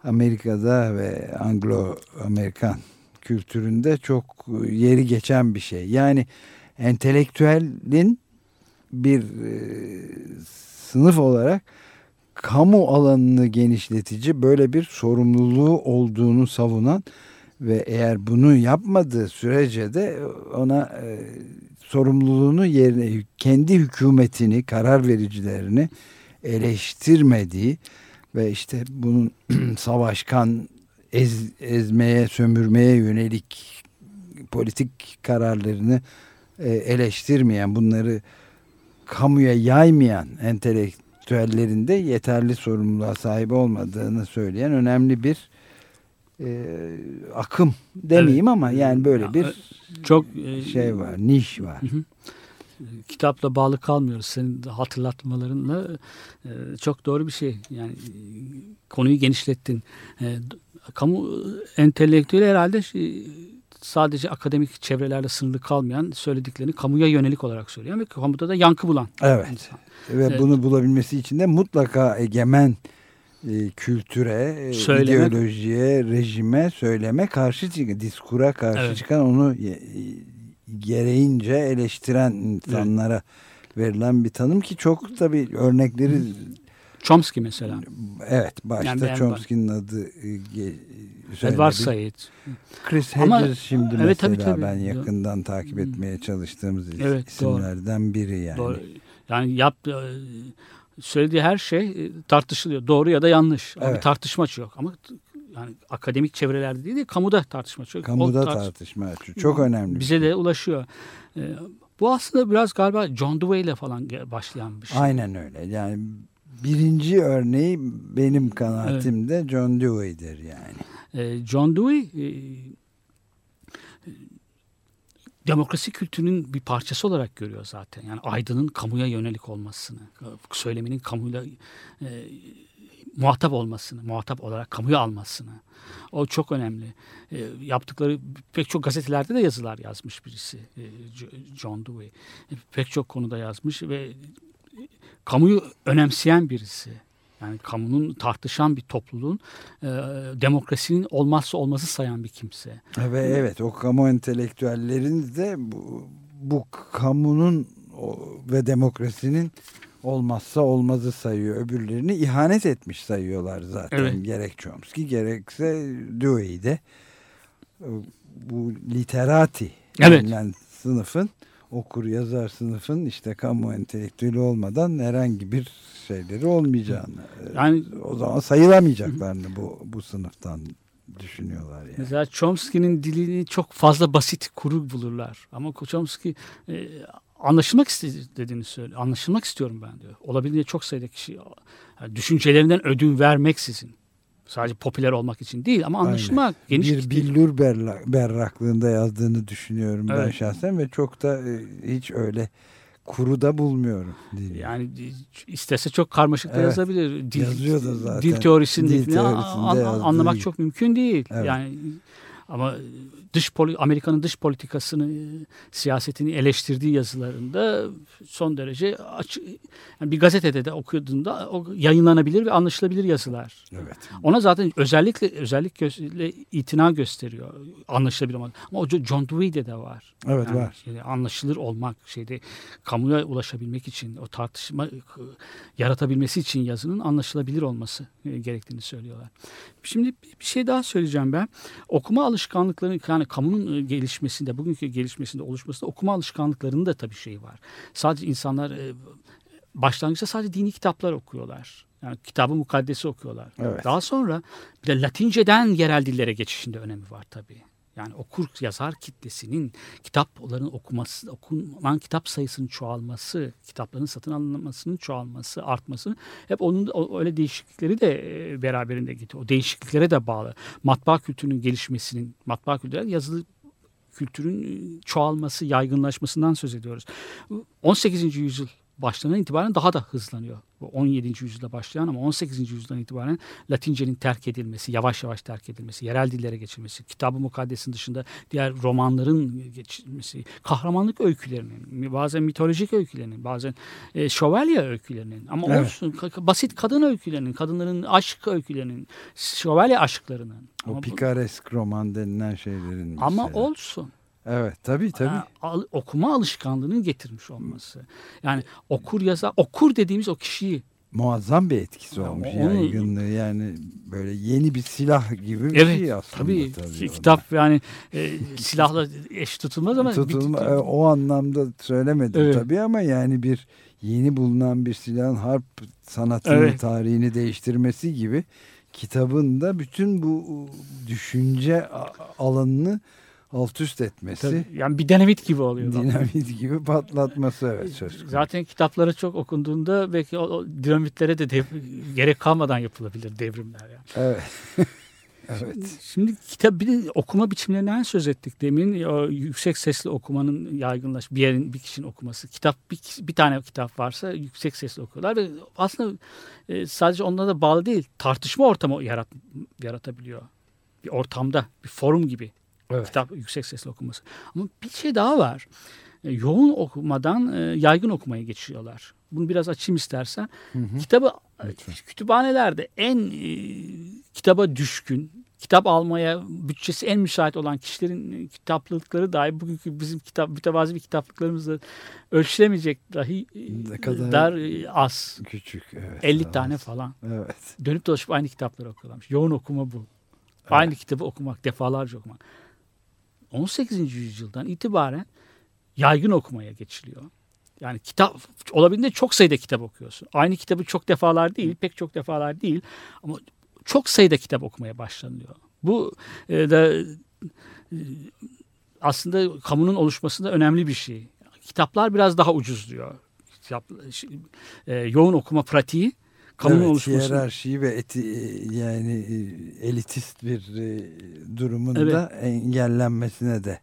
S3: Amerika'da ve Anglo-Amerikan kültüründe çok yeri geçen bir şey. Yani entelektüelin bir e, sınıf olarak kamu alanını genişletici böyle bir sorumluluğu olduğunu savunan ve eğer bunu yapmadığı sürece de ona e, sorumluluğunu yerine kendi hükümetini, karar vericilerini eleştirmediği ve işte bunun savaşkan ez, ezmeye, sömürmeye yönelik politik kararlarını e, eleştirmeyen, bunları kamuya yaymayan entelektüellerin de yeterli sorumluluğa sahip olmadığını söyleyen önemli bir e, akım demeyeyim evet. ama yani böyle bir çok e, şey var, niş var. Hı hı
S4: kitapla bağlı kalmıyoruz. Senin hatırlatmalarınla e, çok doğru bir şey. Yani e, konuyu genişlettin. Kamu entelektüeli herhalde sadece akademik çevrelerde sınırlı kalmayan söylediklerini kamuya yönelik olarak söyleyen ve kamuda da yankı bulan.
S3: Evet. Insan. Ve evet. bunu bulabilmesi için de mutlaka egemen e, kültüre, Söyleme. ideolojiye, rejime, söyleme karşı çıkan, diskura karşı evet. çıkan onu gereğince eleştiren insanlara evet. verilen bir tanım ki çok tabii örnekleri
S4: Chomsky mesela.
S3: Evet başta yani Chomsky'nin adı
S4: e, Edward Said.
S3: Chris Hedges Ama, şimdi evet, mesela tabii, tabii. ben yakından takip etmeye çalıştığımız evet, isimlerden doğru. biri yani. Doğru.
S4: Yani yap e, söylediği her şey e, tartışılıyor. Doğru ya da yanlış. Evet. Ama tartışma yok. Ama yani akademik çevrelerde değil de kamuda tartışma açıyor.
S3: Kamuda tartış tartışma. Çok önemli.
S4: Bize de ulaşıyor. Ee, bu aslında biraz galiba John Dewey ile falan başlayan bir şey.
S3: Aynen öyle. Yani birinci örneği benim kanaatimde evet. John Dewey'dir yani.
S4: Ee, John Dewey e, demokrasi kültürünün bir parçası olarak görüyor zaten. Yani aydının kamuya yönelik olmasını, söyleminin kamuyla e, muhatap olmasını, muhatap olarak kamuya almasını. O çok önemli. E, yaptıkları pek çok gazetelerde de yazılar yazmış birisi. E, John Dewey. E, pek çok konuda yazmış ve kamuyu önemseyen birisi. Yani kamunun tartışan bir topluluğun e, demokrasinin olmazsa olmazı sayan bir kimse.
S3: Ve evet o kamu entelektüellerin de bu, bu kamunun ve demokrasinin olmazsa olmazı sayıyor. Öbürlerini ihanet etmiş sayıyorlar zaten. Evet. Gerek Chomsky gerekse Dewey'de bu literati evet. sınıfın okur yazar sınıfın işte kamu entelektüeli olmadan herhangi bir şeyleri olmayacağını e, yani o zaman sayılamayacaklarını bu bu sınıftan düşünüyorlar yani.
S4: Mesela Chomsky'nin dilini çok fazla basit, kuru bulurlar. Ama Chomsky e, anlaşılmak istediğini söylüyor. Anlaşılmak istiyorum ben diyor. Olabildiğince çok sayıda kişi yani düşüncelerinden ödün vermeksizin sadece popüler olmak için değil ama anlaşılmak Aynen.
S3: geniş bir billur berraklığında yazdığını düşünüyorum evet. ben şahsen ve çok da e, hiç öyle kuru da bulmuyorum.
S4: Dili. Yani istese çok karmaşık da evet. yazabilir.
S3: Dil, Yazıyor da zaten.
S4: Dil teorisindeki dil teorisinde an, anlamak çok mümkün değil. Evet. Yani ama dış Amerika'nın dış politikasını, siyasetini eleştirdiği yazılarında son derece açık, yani bir gazetede de okuduğunda o yayınlanabilir ve anlaşılabilir yazılar.
S3: Evet.
S4: Ona zaten özellikle özellik gösteriyle itina gösteriyor. Anlaşılabilir ama ama o John Dewey'de de var.
S3: Evet yani var.
S4: Şeyde, anlaşılır olmak şeyde kamuya ulaşabilmek için o tartışma yaratabilmesi için yazının anlaşılabilir olması gerektiğini söylüyorlar. Şimdi bir şey daha söyleyeceğim ben. Okuma alışkanlıkları yani kamunun e, gelişmesinde, bugünkü gelişmesinde, oluşmasında okuma alışkanlıklarının da tabii şeyi var. Sadece insanlar e, başlangıçta sadece dini kitaplar okuyorlar. Yani kitabı mukaddesi okuyorlar. Evet. Daha sonra bir de Latinceden yerel dillere geçişinde önemi var tabii. Yani okur yazar kitlesinin kitapların okuması, okunan kitap sayısının çoğalması, kitapların satın alınmasının çoğalması, artması hep onun öyle değişiklikleri de e, beraberinde getiriyor. O değişikliklere de bağlı. Matbaa kültürünün gelişmesinin, matbaa kültürü yazılı kültürün e, çoğalması, yaygınlaşmasından söz ediyoruz. 18. yüzyıl başlarından itibaren daha da hızlanıyor. Bu 17. yüzyılda başlayan ama 18. yüzyıldan itibaren Latincenin terk edilmesi, yavaş yavaş terk edilmesi, yerel dillere geçilmesi, kitabı mukaddesin dışında diğer romanların geçilmesi, kahramanlık öykülerinin, bazen mitolojik öykülerinin, bazen e, şövalye öykülerinin ama evet. olsun basit kadın öykülerinin, kadınların aşk öykülerinin, şövalye aşklarının.
S3: O ama pikaresk roman denilen şeylerin. Mesela.
S4: Ama olsun.
S3: Evet tabii tabii.
S4: Al, okuma alışkanlığının getirmiş olması. Yani okur yazar, okur dediğimiz o kişiyi
S3: muazzam bir etkisi olmuş Onu, yaygınlığı yani böyle yeni bir silah gibi bir evet, şey aslında.
S4: Tabii, tabii kitap yani e, silahla eş tutulmaz ama
S3: Tutulma, bir, e, o anlamda söylemedim evet. tabii ama yani bir yeni bulunan bir silahın harp sanatını evet. tarihini değiştirmesi gibi kitabın da bütün bu düşünce alanını alt üst etmesi. Tabii,
S4: yani bir dinamit gibi oluyor.
S3: Dinamit gibi patlatması evet söz konusu.
S4: Zaten kitapları çok okunduğunda belki o, o dinamitlere de dev, gerek kalmadan yapılabilir devrimler. Yani.
S3: Evet. evet.
S4: Şimdi kitap bir de okuma biçimlerinden söz ettik demin. O yüksek sesli okumanın yaygınlaş bir yerin bir kişinin okuması. Kitap bir, bir tane kitap varsa yüksek sesli okuyorlar ve aslında e, sadece onlara da bağlı değil. Tartışma ortamı yarat, yaratabiliyor. Bir ortamda, bir forum gibi Evet. Kitap yüksek sesle okunması. Ama bir şey daha var. E, yoğun okumadan e, yaygın okumaya geçiyorlar. Bunu biraz açayım istersen. Hı hı. Kitabı Lütfen. kütüphanelerde en e, kitaba düşkün, kitap almaya bütçesi en müsait olan kişilerin e, kitaplıkları dahi bugünkü bizim kitap mütevazi bir kitaplıklarımızla ölçülemeyecek dahi ne kadar dar az.
S3: Küçük evet.
S4: 50 az. tane falan.
S3: Evet.
S4: Dönüp dolaşıp aynı kitapları okuyorlarmış. Yoğun okuma bu. Evet. Aynı kitabı okumak, defalarca okumak. 18. yüzyıldan itibaren yaygın okumaya geçiliyor. Yani kitap olabildiğince çok sayıda kitap okuyorsun. Aynı kitabı çok defalar değil, pek çok defalar değil ama çok sayıda kitap okumaya başlanıyor. Bu e, da e, aslında kamunun oluşmasında önemli bir şey. Kitaplar biraz daha ucuzluyor. Kitap, e, yoğun okuma pratiği kamunun evet, oluşması.
S3: Hiyerarşi ve eti, yani e, elitist bir e, durumun evet. da engellenmesine de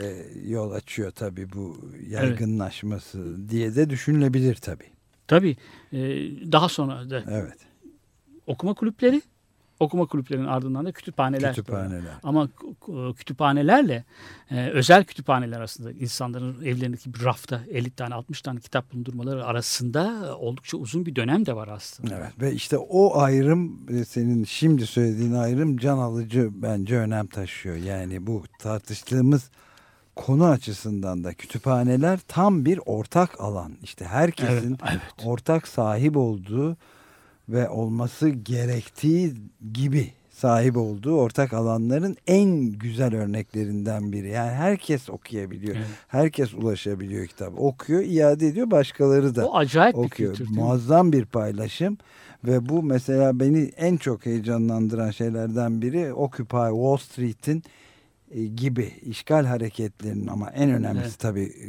S3: e, yol açıyor tabii bu yaygınlaşması evet. diye de düşünülebilir tabii.
S4: Tabii. E, daha sonra da
S3: evet.
S4: okuma kulüpleri okuma kulüplerinin ardından da kütüphaneler.
S3: Kütüphaneler.
S4: Ama kütüphanelerle e, özel kütüphaneler arasında insanların evlerindeki bir rafta 50 tane 60 tane kitap bulundurmaları arasında oldukça uzun bir dönem de var aslında.
S3: Evet ve işte o ayrım e, senin şimdi söylediğin ayrım can alıcı bence önem taşıyor. Yani bu tartıştığımız konu açısından da kütüphaneler tam bir ortak alan. İşte herkesin evet, evet. ortak sahip olduğu ve olması gerektiği gibi sahip olduğu ortak alanların en güzel örneklerinden biri. Yani herkes okuyabiliyor.
S4: Evet.
S3: Herkes ulaşabiliyor kitap. Okuyor, iade ediyor. Başkaları da
S4: O acayip bir
S3: okuyor.
S4: kültür. değil mi?
S3: Muazzam bir paylaşım. Ve bu mesela beni en çok heyecanlandıran şeylerden biri Occupy Wall Street'in e, gibi işgal hareketlerinin ama en önemlisi
S4: Evet.
S3: tabii e,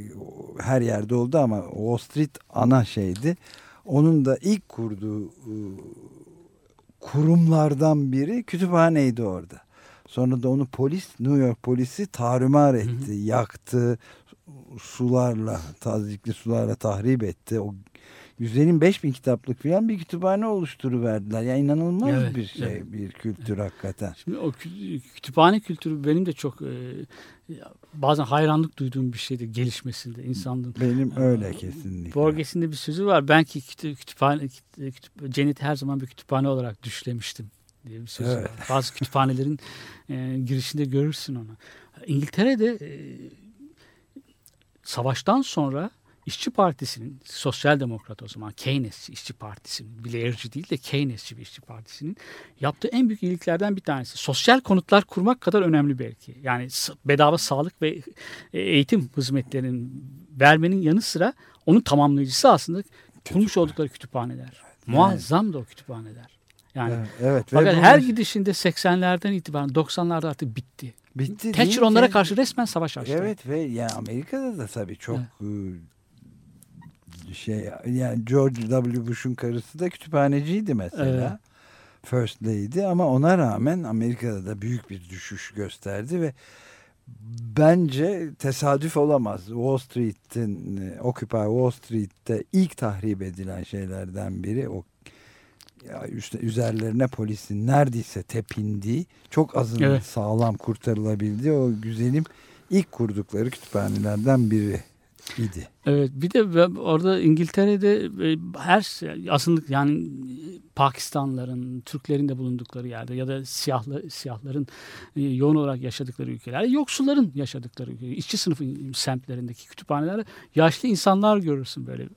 S3: her yerde oldu ama Wall Street ana şeydi. Onun da ilk kurduğu e, kurumlardan biri kütüphaneydi orada. Sonra da onu polis, New York polisi tarumar etti, yaktı, sularla, tazikli sularla tahrip etti. O Güzel'in 5000 kitaplık falan bir kütüphane oluşturuverdiler. Ya inanılmaz
S4: Evet,
S3: bir şey,
S4: evet.
S3: bir kültür hakikaten.
S4: Şimdi o kü- kütüphane kültürü benim de çok e, bazen hayranlık duyduğum bir şeydir gelişmesinde insanlığın.
S3: Benim öyle kesinlikle.
S4: Borges'in de bir sözü var. Ben ki kütü- kütüphane, kütü- kütü- cenneti her zaman bir kütüphane olarak düşlemiştim diye bir sözü
S3: Evet.
S4: var. Bazı kütüphanelerin e, girişinde görürsün onu. İngiltere'de e, savaştan sonra İşçi Partisi'nin, Sosyal Demokrat o zaman Keynesçi İşçi Partisi'nin, Blair'ci değil de Keynesçi bir İşçi Partisi'nin yaptığı en büyük iyiliklerden bir tanesi. Sosyal konutlar kurmak kadar önemli belki. Yani bedava sağlık ve e, eğitim hizmetlerinin vermenin yanı sıra onun tamamlayıcısı aslında kurmuş oldukları kütüphaneler. Muazzam da o kütüphaneler. Yani
S3: Evet, evet. Ve
S4: fakat
S3: bu
S4: her
S3: mes-
S4: gidişinde 80'lerden itibaren 90'larda artık bitti.
S3: bitti
S4: Thatcher onlara karşı resmen savaş açtı.
S3: Evet ve yani Amerika'da da tabii çok e, şey yani George W. Bush'un karısı da kütüphaneciydi mesela. First Lady ama ona rağmen Amerika'da da büyük bir düşüş gösterdi ve bence tesadüf olamaz. Wall Street'in e, Occupy Wall Street'te ilk tahrip edilen şeylerden biri o ya üst- üzerlerine polisin neredeyse tepindiği çok azın
S4: Evet.
S3: sağlam kurtarılabildiği o güzelim ilk kurdukları kütüphanelerden biri idi.
S4: Evet bir de orada İngiltere'de e, her azınlık yani Pakistanlıların, Türklerin de bulundukları yerde ya da siyahlı siyahların e, yoğun olarak yaşadıkları ülkelerde yoksulların yaşadıkları ülke, işçi sınıfın semtlerindeki kütüphanelerde yaşlı insanlar görürsün böyle.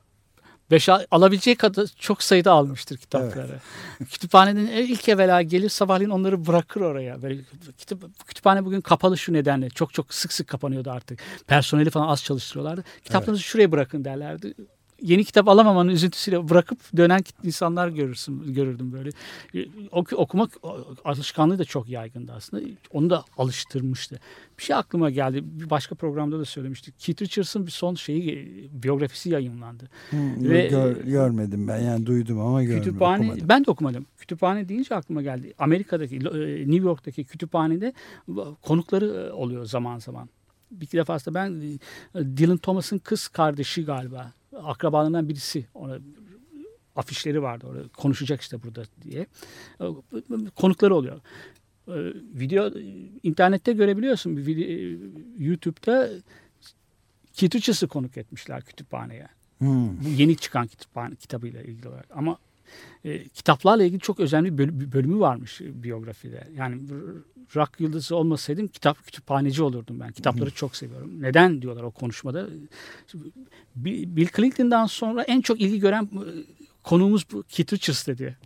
S4: Beş alabileceği kadar çok sayıda almıştır kitapları. Kütüphaneden ilk evvela gelir sabahleyin onları bırakır oraya. Böyle kitap, kütüphane bugün kapalı şu nedenle. Çok çok sık sık kapanıyordu artık. Personeli falan az çalıştırıyorlardı. Kitaplarınızı şuraya bırakın derlerdi. Yeni kitap alamamanın üzüntüsüyle bırakıp dönen insanlar görürsün, görürdüm böyle. Ok- okumak alışkanlığı da çok yaygındı aslında. Onu da alıştırmıştı. Bir şey aklıma geldi. Bir başka programda da söylemiştik. Keith Richards'ın bir son şeyi biyografisi yayınlandı. Ve-
S3: Gör- görmedim ben yani duydum ama görmedim.
S4: Kütüphane,
S3: okumadım.
S4: ben de okumadım. Kütüphane deyince aklıma geldi. Amerika'daki, e, New York'taki kütüphanede konukları e, oluyor zaman zaman. Bir iki defasında ben e, Dylan Thomas'ın kız kardeşi galiba. Akrabalarından birisi. Ona afişleri vardı orada. Konuşacak işte burada diye. Konukları oluyor. E, Video internette görebiliyorsun. Video, YouTube'da Richards'ı konuk etmişler kütüphaneye.
S3: Hmm.
S4: Bu yeni çıkan kütüphane kitabıyla ilgili olarak. Ama e, kitaplarla ilgili çok özel bir böl- bir bölümü varmış e, biyografide. Yani rock yıldızı olmasaydım kitap kütüphaneci olurdum ben. Kitapları çok seviyorum. Neden diyorlar o konuşmada. Bill Clinton'dan sonra en çok ilgi gören e, konuğumuz bu Keith Richards dedi.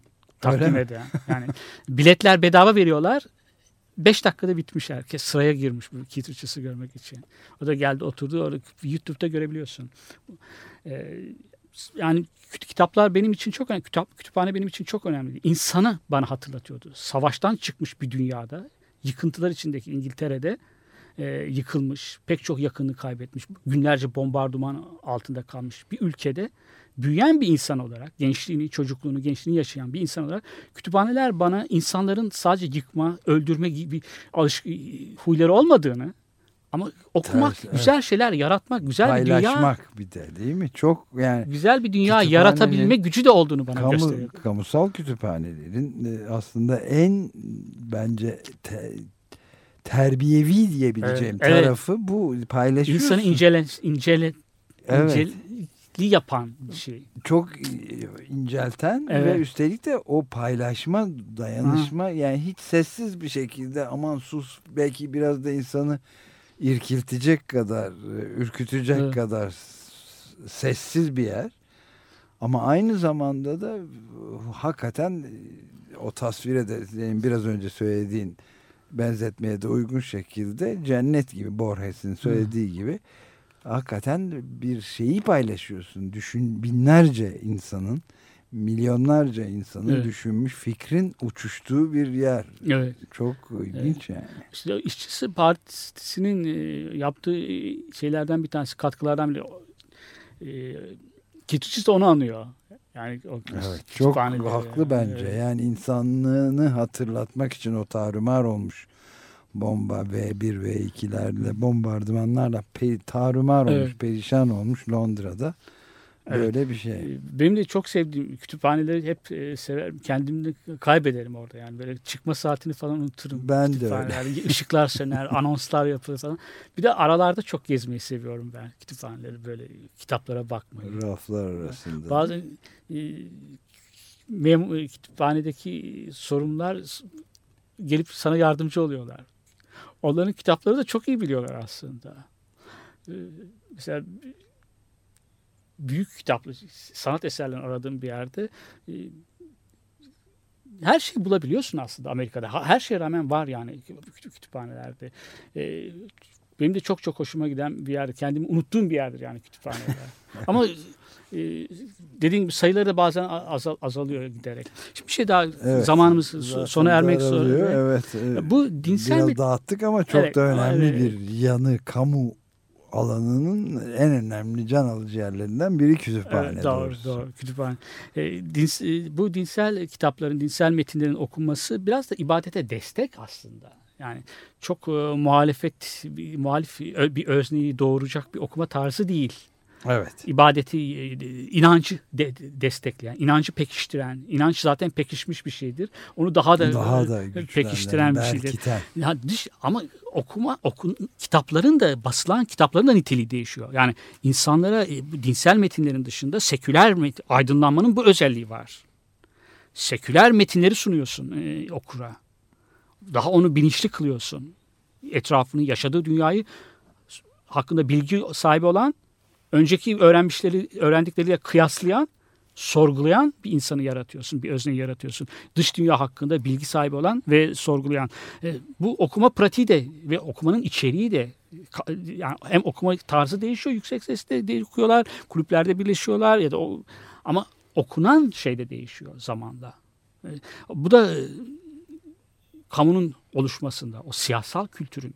S4: Takdim eden. Yani biletler bedava veriyorlar. 5 dakikada bitmiş herkes. Sıraya girmiş bu Keith Richards'ı görmek için. O da geldi oturdu. Orada YouTube'da görebiliyorsun. Ee, yani kitaplar benim için çok önemli. Kitap, kütüphane benim için çok önemli. İnsanı bana hatırlatıyordu. Savaştan çıkmış bir dünyada, yıkıntılar içindeki İngiltere'de e, yıkılmış, pek çok yakını kaybetmiş, günlerce bombardıman altında kalmış bir ülkede büyüyen bir insan olarak, gençliğini, çocukluğunu, gençliğini yaşayan bir insan olarak kütüphaneler bana insanların sadece yıkma, öldürme gibi alış huyları olmadığını ama okumak,
S3: Ters, evet.
S4: güzel şeyler yaratmak, güzel bir dünya
S3: Paylaşmak bir de değil mi? Çok yani
S4: güzel bir dünya yaratabilme gücü de olduğunu bana
S3: kamu,
S4: gösteriyor.
S3: kamusal kütüphanelerin e, aslında en bence te- terbiyevi diyebileceğim
S4: Evet, evet.
S3: tarafı bu paylaşıyorsun.
S4: İnsanı incele, incele,
S3: Evet.
S4: inceli yapan şey.
S3: çok incelten
S4: Evet.
S3: ve üstelik de o paylaşma, dayanışma yani hiç sessiz bir şekilde aman sus belki biraz da insanı irkiltecek kadar, e, ürkütecek
S4: Evet.
S3: kadar sessiz bir yer. Ama aynı zamanda da hakikaten o tasvire de biraz önce söylediğin benzetmeye de uygun şekilde cennet gibi Borges'in söylediği gibi hakikaten bir şeyi paylaşıyorsun. Düşün binlerce insanın milyonlarca insanın
S4: Evet.
S3: düşünmüş fikrin uçuştuğu bir yer.
S4: Evet.
S3: Çok ilginç yani.
S4: İşte İşçisi Partisi'nin e, yaptığı şeylerden bir tanesi, katkılardan biri. E, Kitçisi de onu anlıyor. Yani o
S3: Evet, çok haklı bence.
S4: Evet.
S3: Yani insanlığını hatırlatmak için o tarumar olmuş bomba V1 V2'lerle bombardımanlarla pe- tarumar olmuş,
S4: Evet.
S3: perişan olmuş Londra'da.
S4: Evet.
S3: Böyle bir şey.
S4: E, Benim de çok sevdiğim kütüphaneleri hep e, severim. Kendimi de kaybederim orada yani. Böyle çıkma saatini falan unuturum.
S3: Ben de
S4: Kütüphaneler, Işıklar söner, anonslar yapılır falan. Bir de aralarda çok gezmeyi seviyorum ben kütüphaneleri. Böyle kitaplara bakmayı.
S3: Raflar arasında.
S4: Bazen e, mem- e, kütüphanedeki sorumlular s- gelip sana yardımcı oluyorlar. Onların kitapları da çok iyi biliyorlar aslında. E, mesela büyük kitaplı sanat eserlerini aradığım bir yerde e, her şeyi bulabiliyorsun aslında Amerika'da. Her şeye rağmen var yani kütü- kütüphanelerde. E, benim de çok çok hoşuma giden bir yer. Kendimi unuttuğum bir yerdir yani kütüphaneler. Ama e, dediğim gibi sayıları da bazen azal, azalıyor giderek. Şimdi bir şey daha
S3: Evet.
S4: zamanımız sona ermek üzere.
S3: Evet.
S4: Bu dinsel
S3: Biraz
S4: bir
S3: dağıttık ama çok
S4: Evet,
S3: da önemli
S4: evet.
S3: bir yanı kamu alanının en önemli can alıcı yerlerinden biri kütüphane.
S4: Evet, doğru,
S3: doğrusu.
S4: doğru. Kütüphane. E, dins, e, bu dinsel kitapların, dinsel metinlerin okunması biraz da ibadete destek aslında. Yani çok e, muhalefet, bir, muhalif bir özneyi doğuracak bir okuma tarzı değil.
S3: Evet.
S4: İbadeti, e, inancı de- de- destekleyen, inancı pekiştiren, inanç zaten pekişmiş bir şeydir. Onu daha da,
S3: Daha da
S4: e, pekiştiren bir şeydir. Ya ama okuma okun kitapların da basılan kitapların da niteliği değişiyor. Yani insanlara e, dinsel metinlerin dışında seküler met- aydınlanmanın bu özelliği var. Seküler metinleri sunuyorsun e, okura. Daha onu bilinçli kılıyorsun. Etrafını, yaşadığı dünyayı hakkında bilgi sahibi olan, önceki öğrenmişleri öğrendikleriyle kıyaslayan, sorgulayan bir insanı yaratıyorsun, bir özneyi yaratıyorsun. Dış dünya hakkında bilgi sahibi olan ve sorgulayan. E, bu okuma pratiği de ve okumanın içeriği de yani hem okuma tarzı değişiyor, yüksek sesle de okuyorlar, kulüplerde birleşiyorlar ya da o ama okunan şey de değişiyor zamanla. E, bu da e, kamunun oluşmasında, o siyasal kültürün,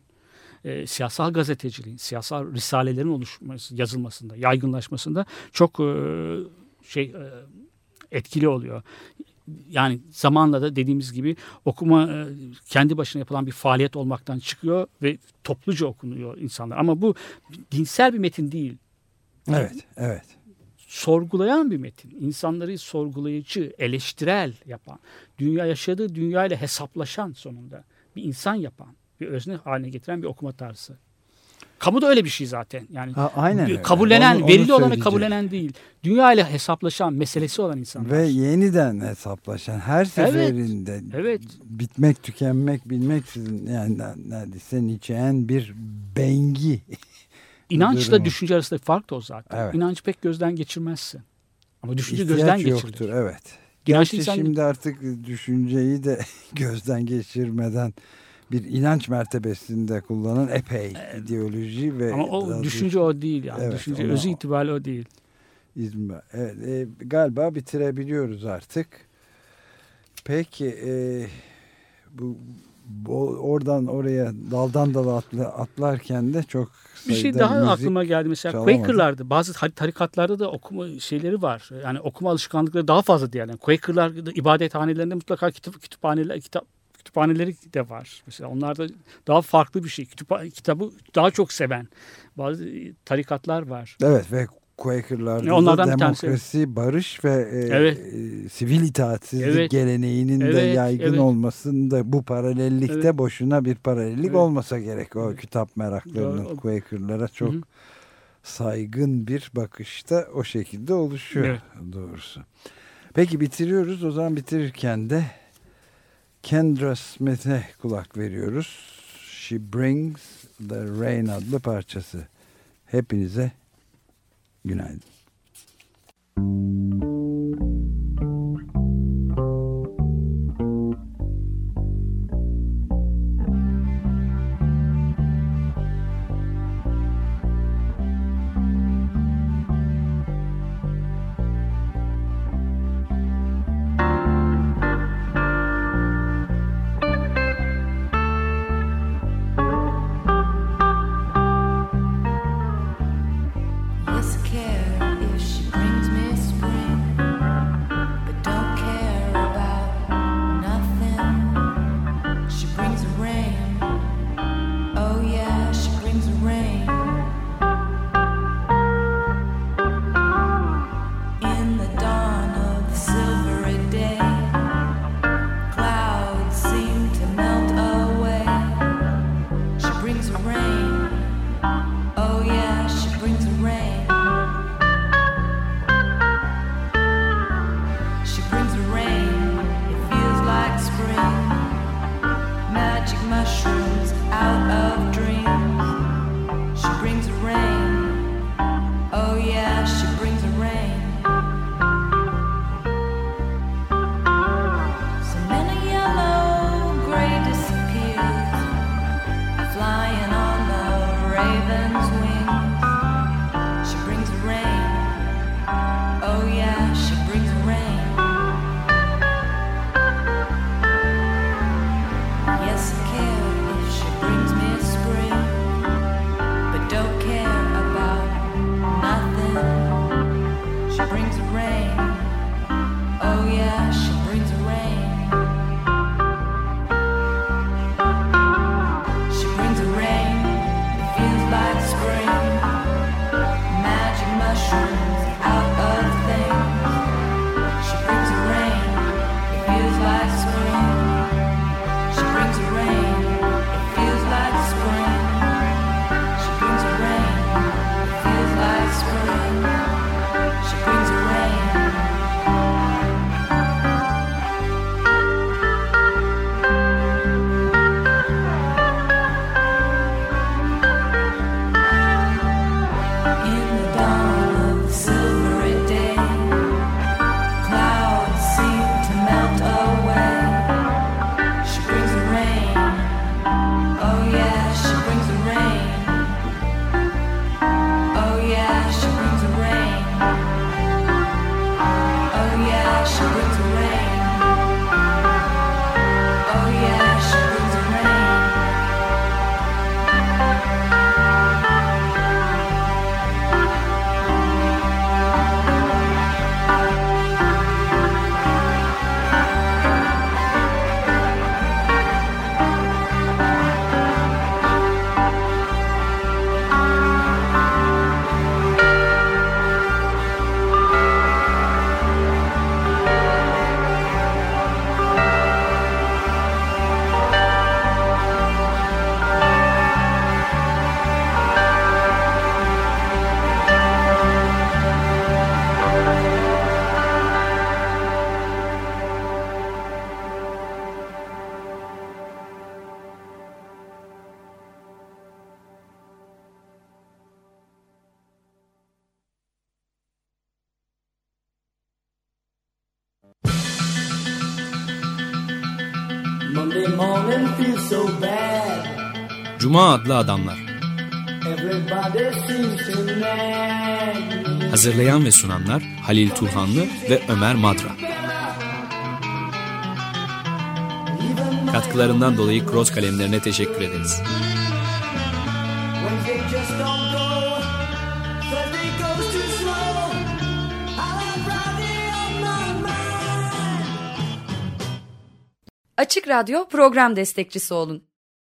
S4: e, siyasal gazeteciliğin, siyasal risalelerin oluşması, yazılmasında, yaygınlaşmasında çok e, şey e, etkili oluyor. Yani zamanla da dediğimiz gibi okuma e, kendi başına yapılan bir faaliyet olmaktan çıkıyor ve topluca okunuyor insanlar. Ama bu dinsel bir metin değil.
S3: Evet, evet.
S4: Sorgulayan bir metin. İnsanları sorgulayıcı, eleştirel yapan, dünya yaşadığı dünyayla hesaplaşan sonunda bir insan yapan, bir özne haline getiren bir okuma tarzı. Kamu da öyle bir şey zaten. Yani
S3: Ha, aynen öyle.
S4: kabullenen,
S3: Onu- onu
S4: verili olanı kabullenen değil. Dünya ile hesaplaşan, meselesi olan insanlar.
S3: Ve yeniden hesaplaşan her seferinde
S4: evet.
S3: bitmek tükenmek bilmeksizin yani neredeyse Nietzsche'en bir bengi.
S4: İnançla
S3: durumu.
S4: düşünce arasındaki fark da o zaten.
S3: Evet.
S4: İnanç pek gözden geçirmezsin. Ama düşünce
S3: ihtiyaç
S4: gözden
S3: yoktur.
S4: geçirilir.
S3: Evet.
S4: İnançlı
S3: Gerçi
S4: insan-
S3: şimdi artık düşünceyi de gözden geçirmeden bir inanç mertebesinde kullanan epey ideoloji ve
S4: Ama o
S3: daha
S4: düşünce o değil yani.
S3: Evet,
S4: düşünce özü itibariyle o değil.
S3: İzmi. Evet, e, galiba bitirebiliyoruz artık. Peki e, bu, bu oradan oraya daldan dala atla, atlarken de çok
S4: Bir şey daha aklıma geldi mesela
S3: çalamadım.
S4: Quaker'larda bazı tarikatlarda da okuma şeyleri var. Yani okuma alışkanlıkları daha fazla diyelim. Quaker'lar da ibadethanelerinde mutlaka kitap kütüphaneler kitap kütüphaneleri de var. Mesela onlarda daha farklı bir şey. Kütüpha- kitabı daha çok seven bazı tarikatlar var.
S3: Evet ve Quaker'larda
S4: E, onlardan
S3: da
S4: bir tanesi.
S3: demokrasi, barış ve e,
S4: Evet.
S3: e, sivil itaatsizlik
S4: Evet.
S3: geleneğinin de
S4: Evet,
S3: yaygın
S4: evet.
S3: olmasında bu paralellikte
S4: Evet.
S3: boşuna bir paralellik
S4: Evet.
S3: olmasa gerek. O
S4: Evet.
S3: kitap meraklarının
S4: Doğru.
S3: Quaker'lara çok
S4: Hı hı.
S3: saygın bir bakışta o şekilde oluşuyor
S4: Evet.
S3: doğrusu. Peki bitiriyoruz. O zaman bitirirken de Kendra Smith'e kulak veriyoruz. She Brings the Rain adlı parçası. Hepinize günaydın.
S1: Cuma adlı adamlar. Hazırlayan ve sunanlar Halil Turhanlı ve Ömer Madra. Katkılarından dolayı Cross kalemlerine teşekkür ederiz.
S5: Açık Radyo program destekçisi olun.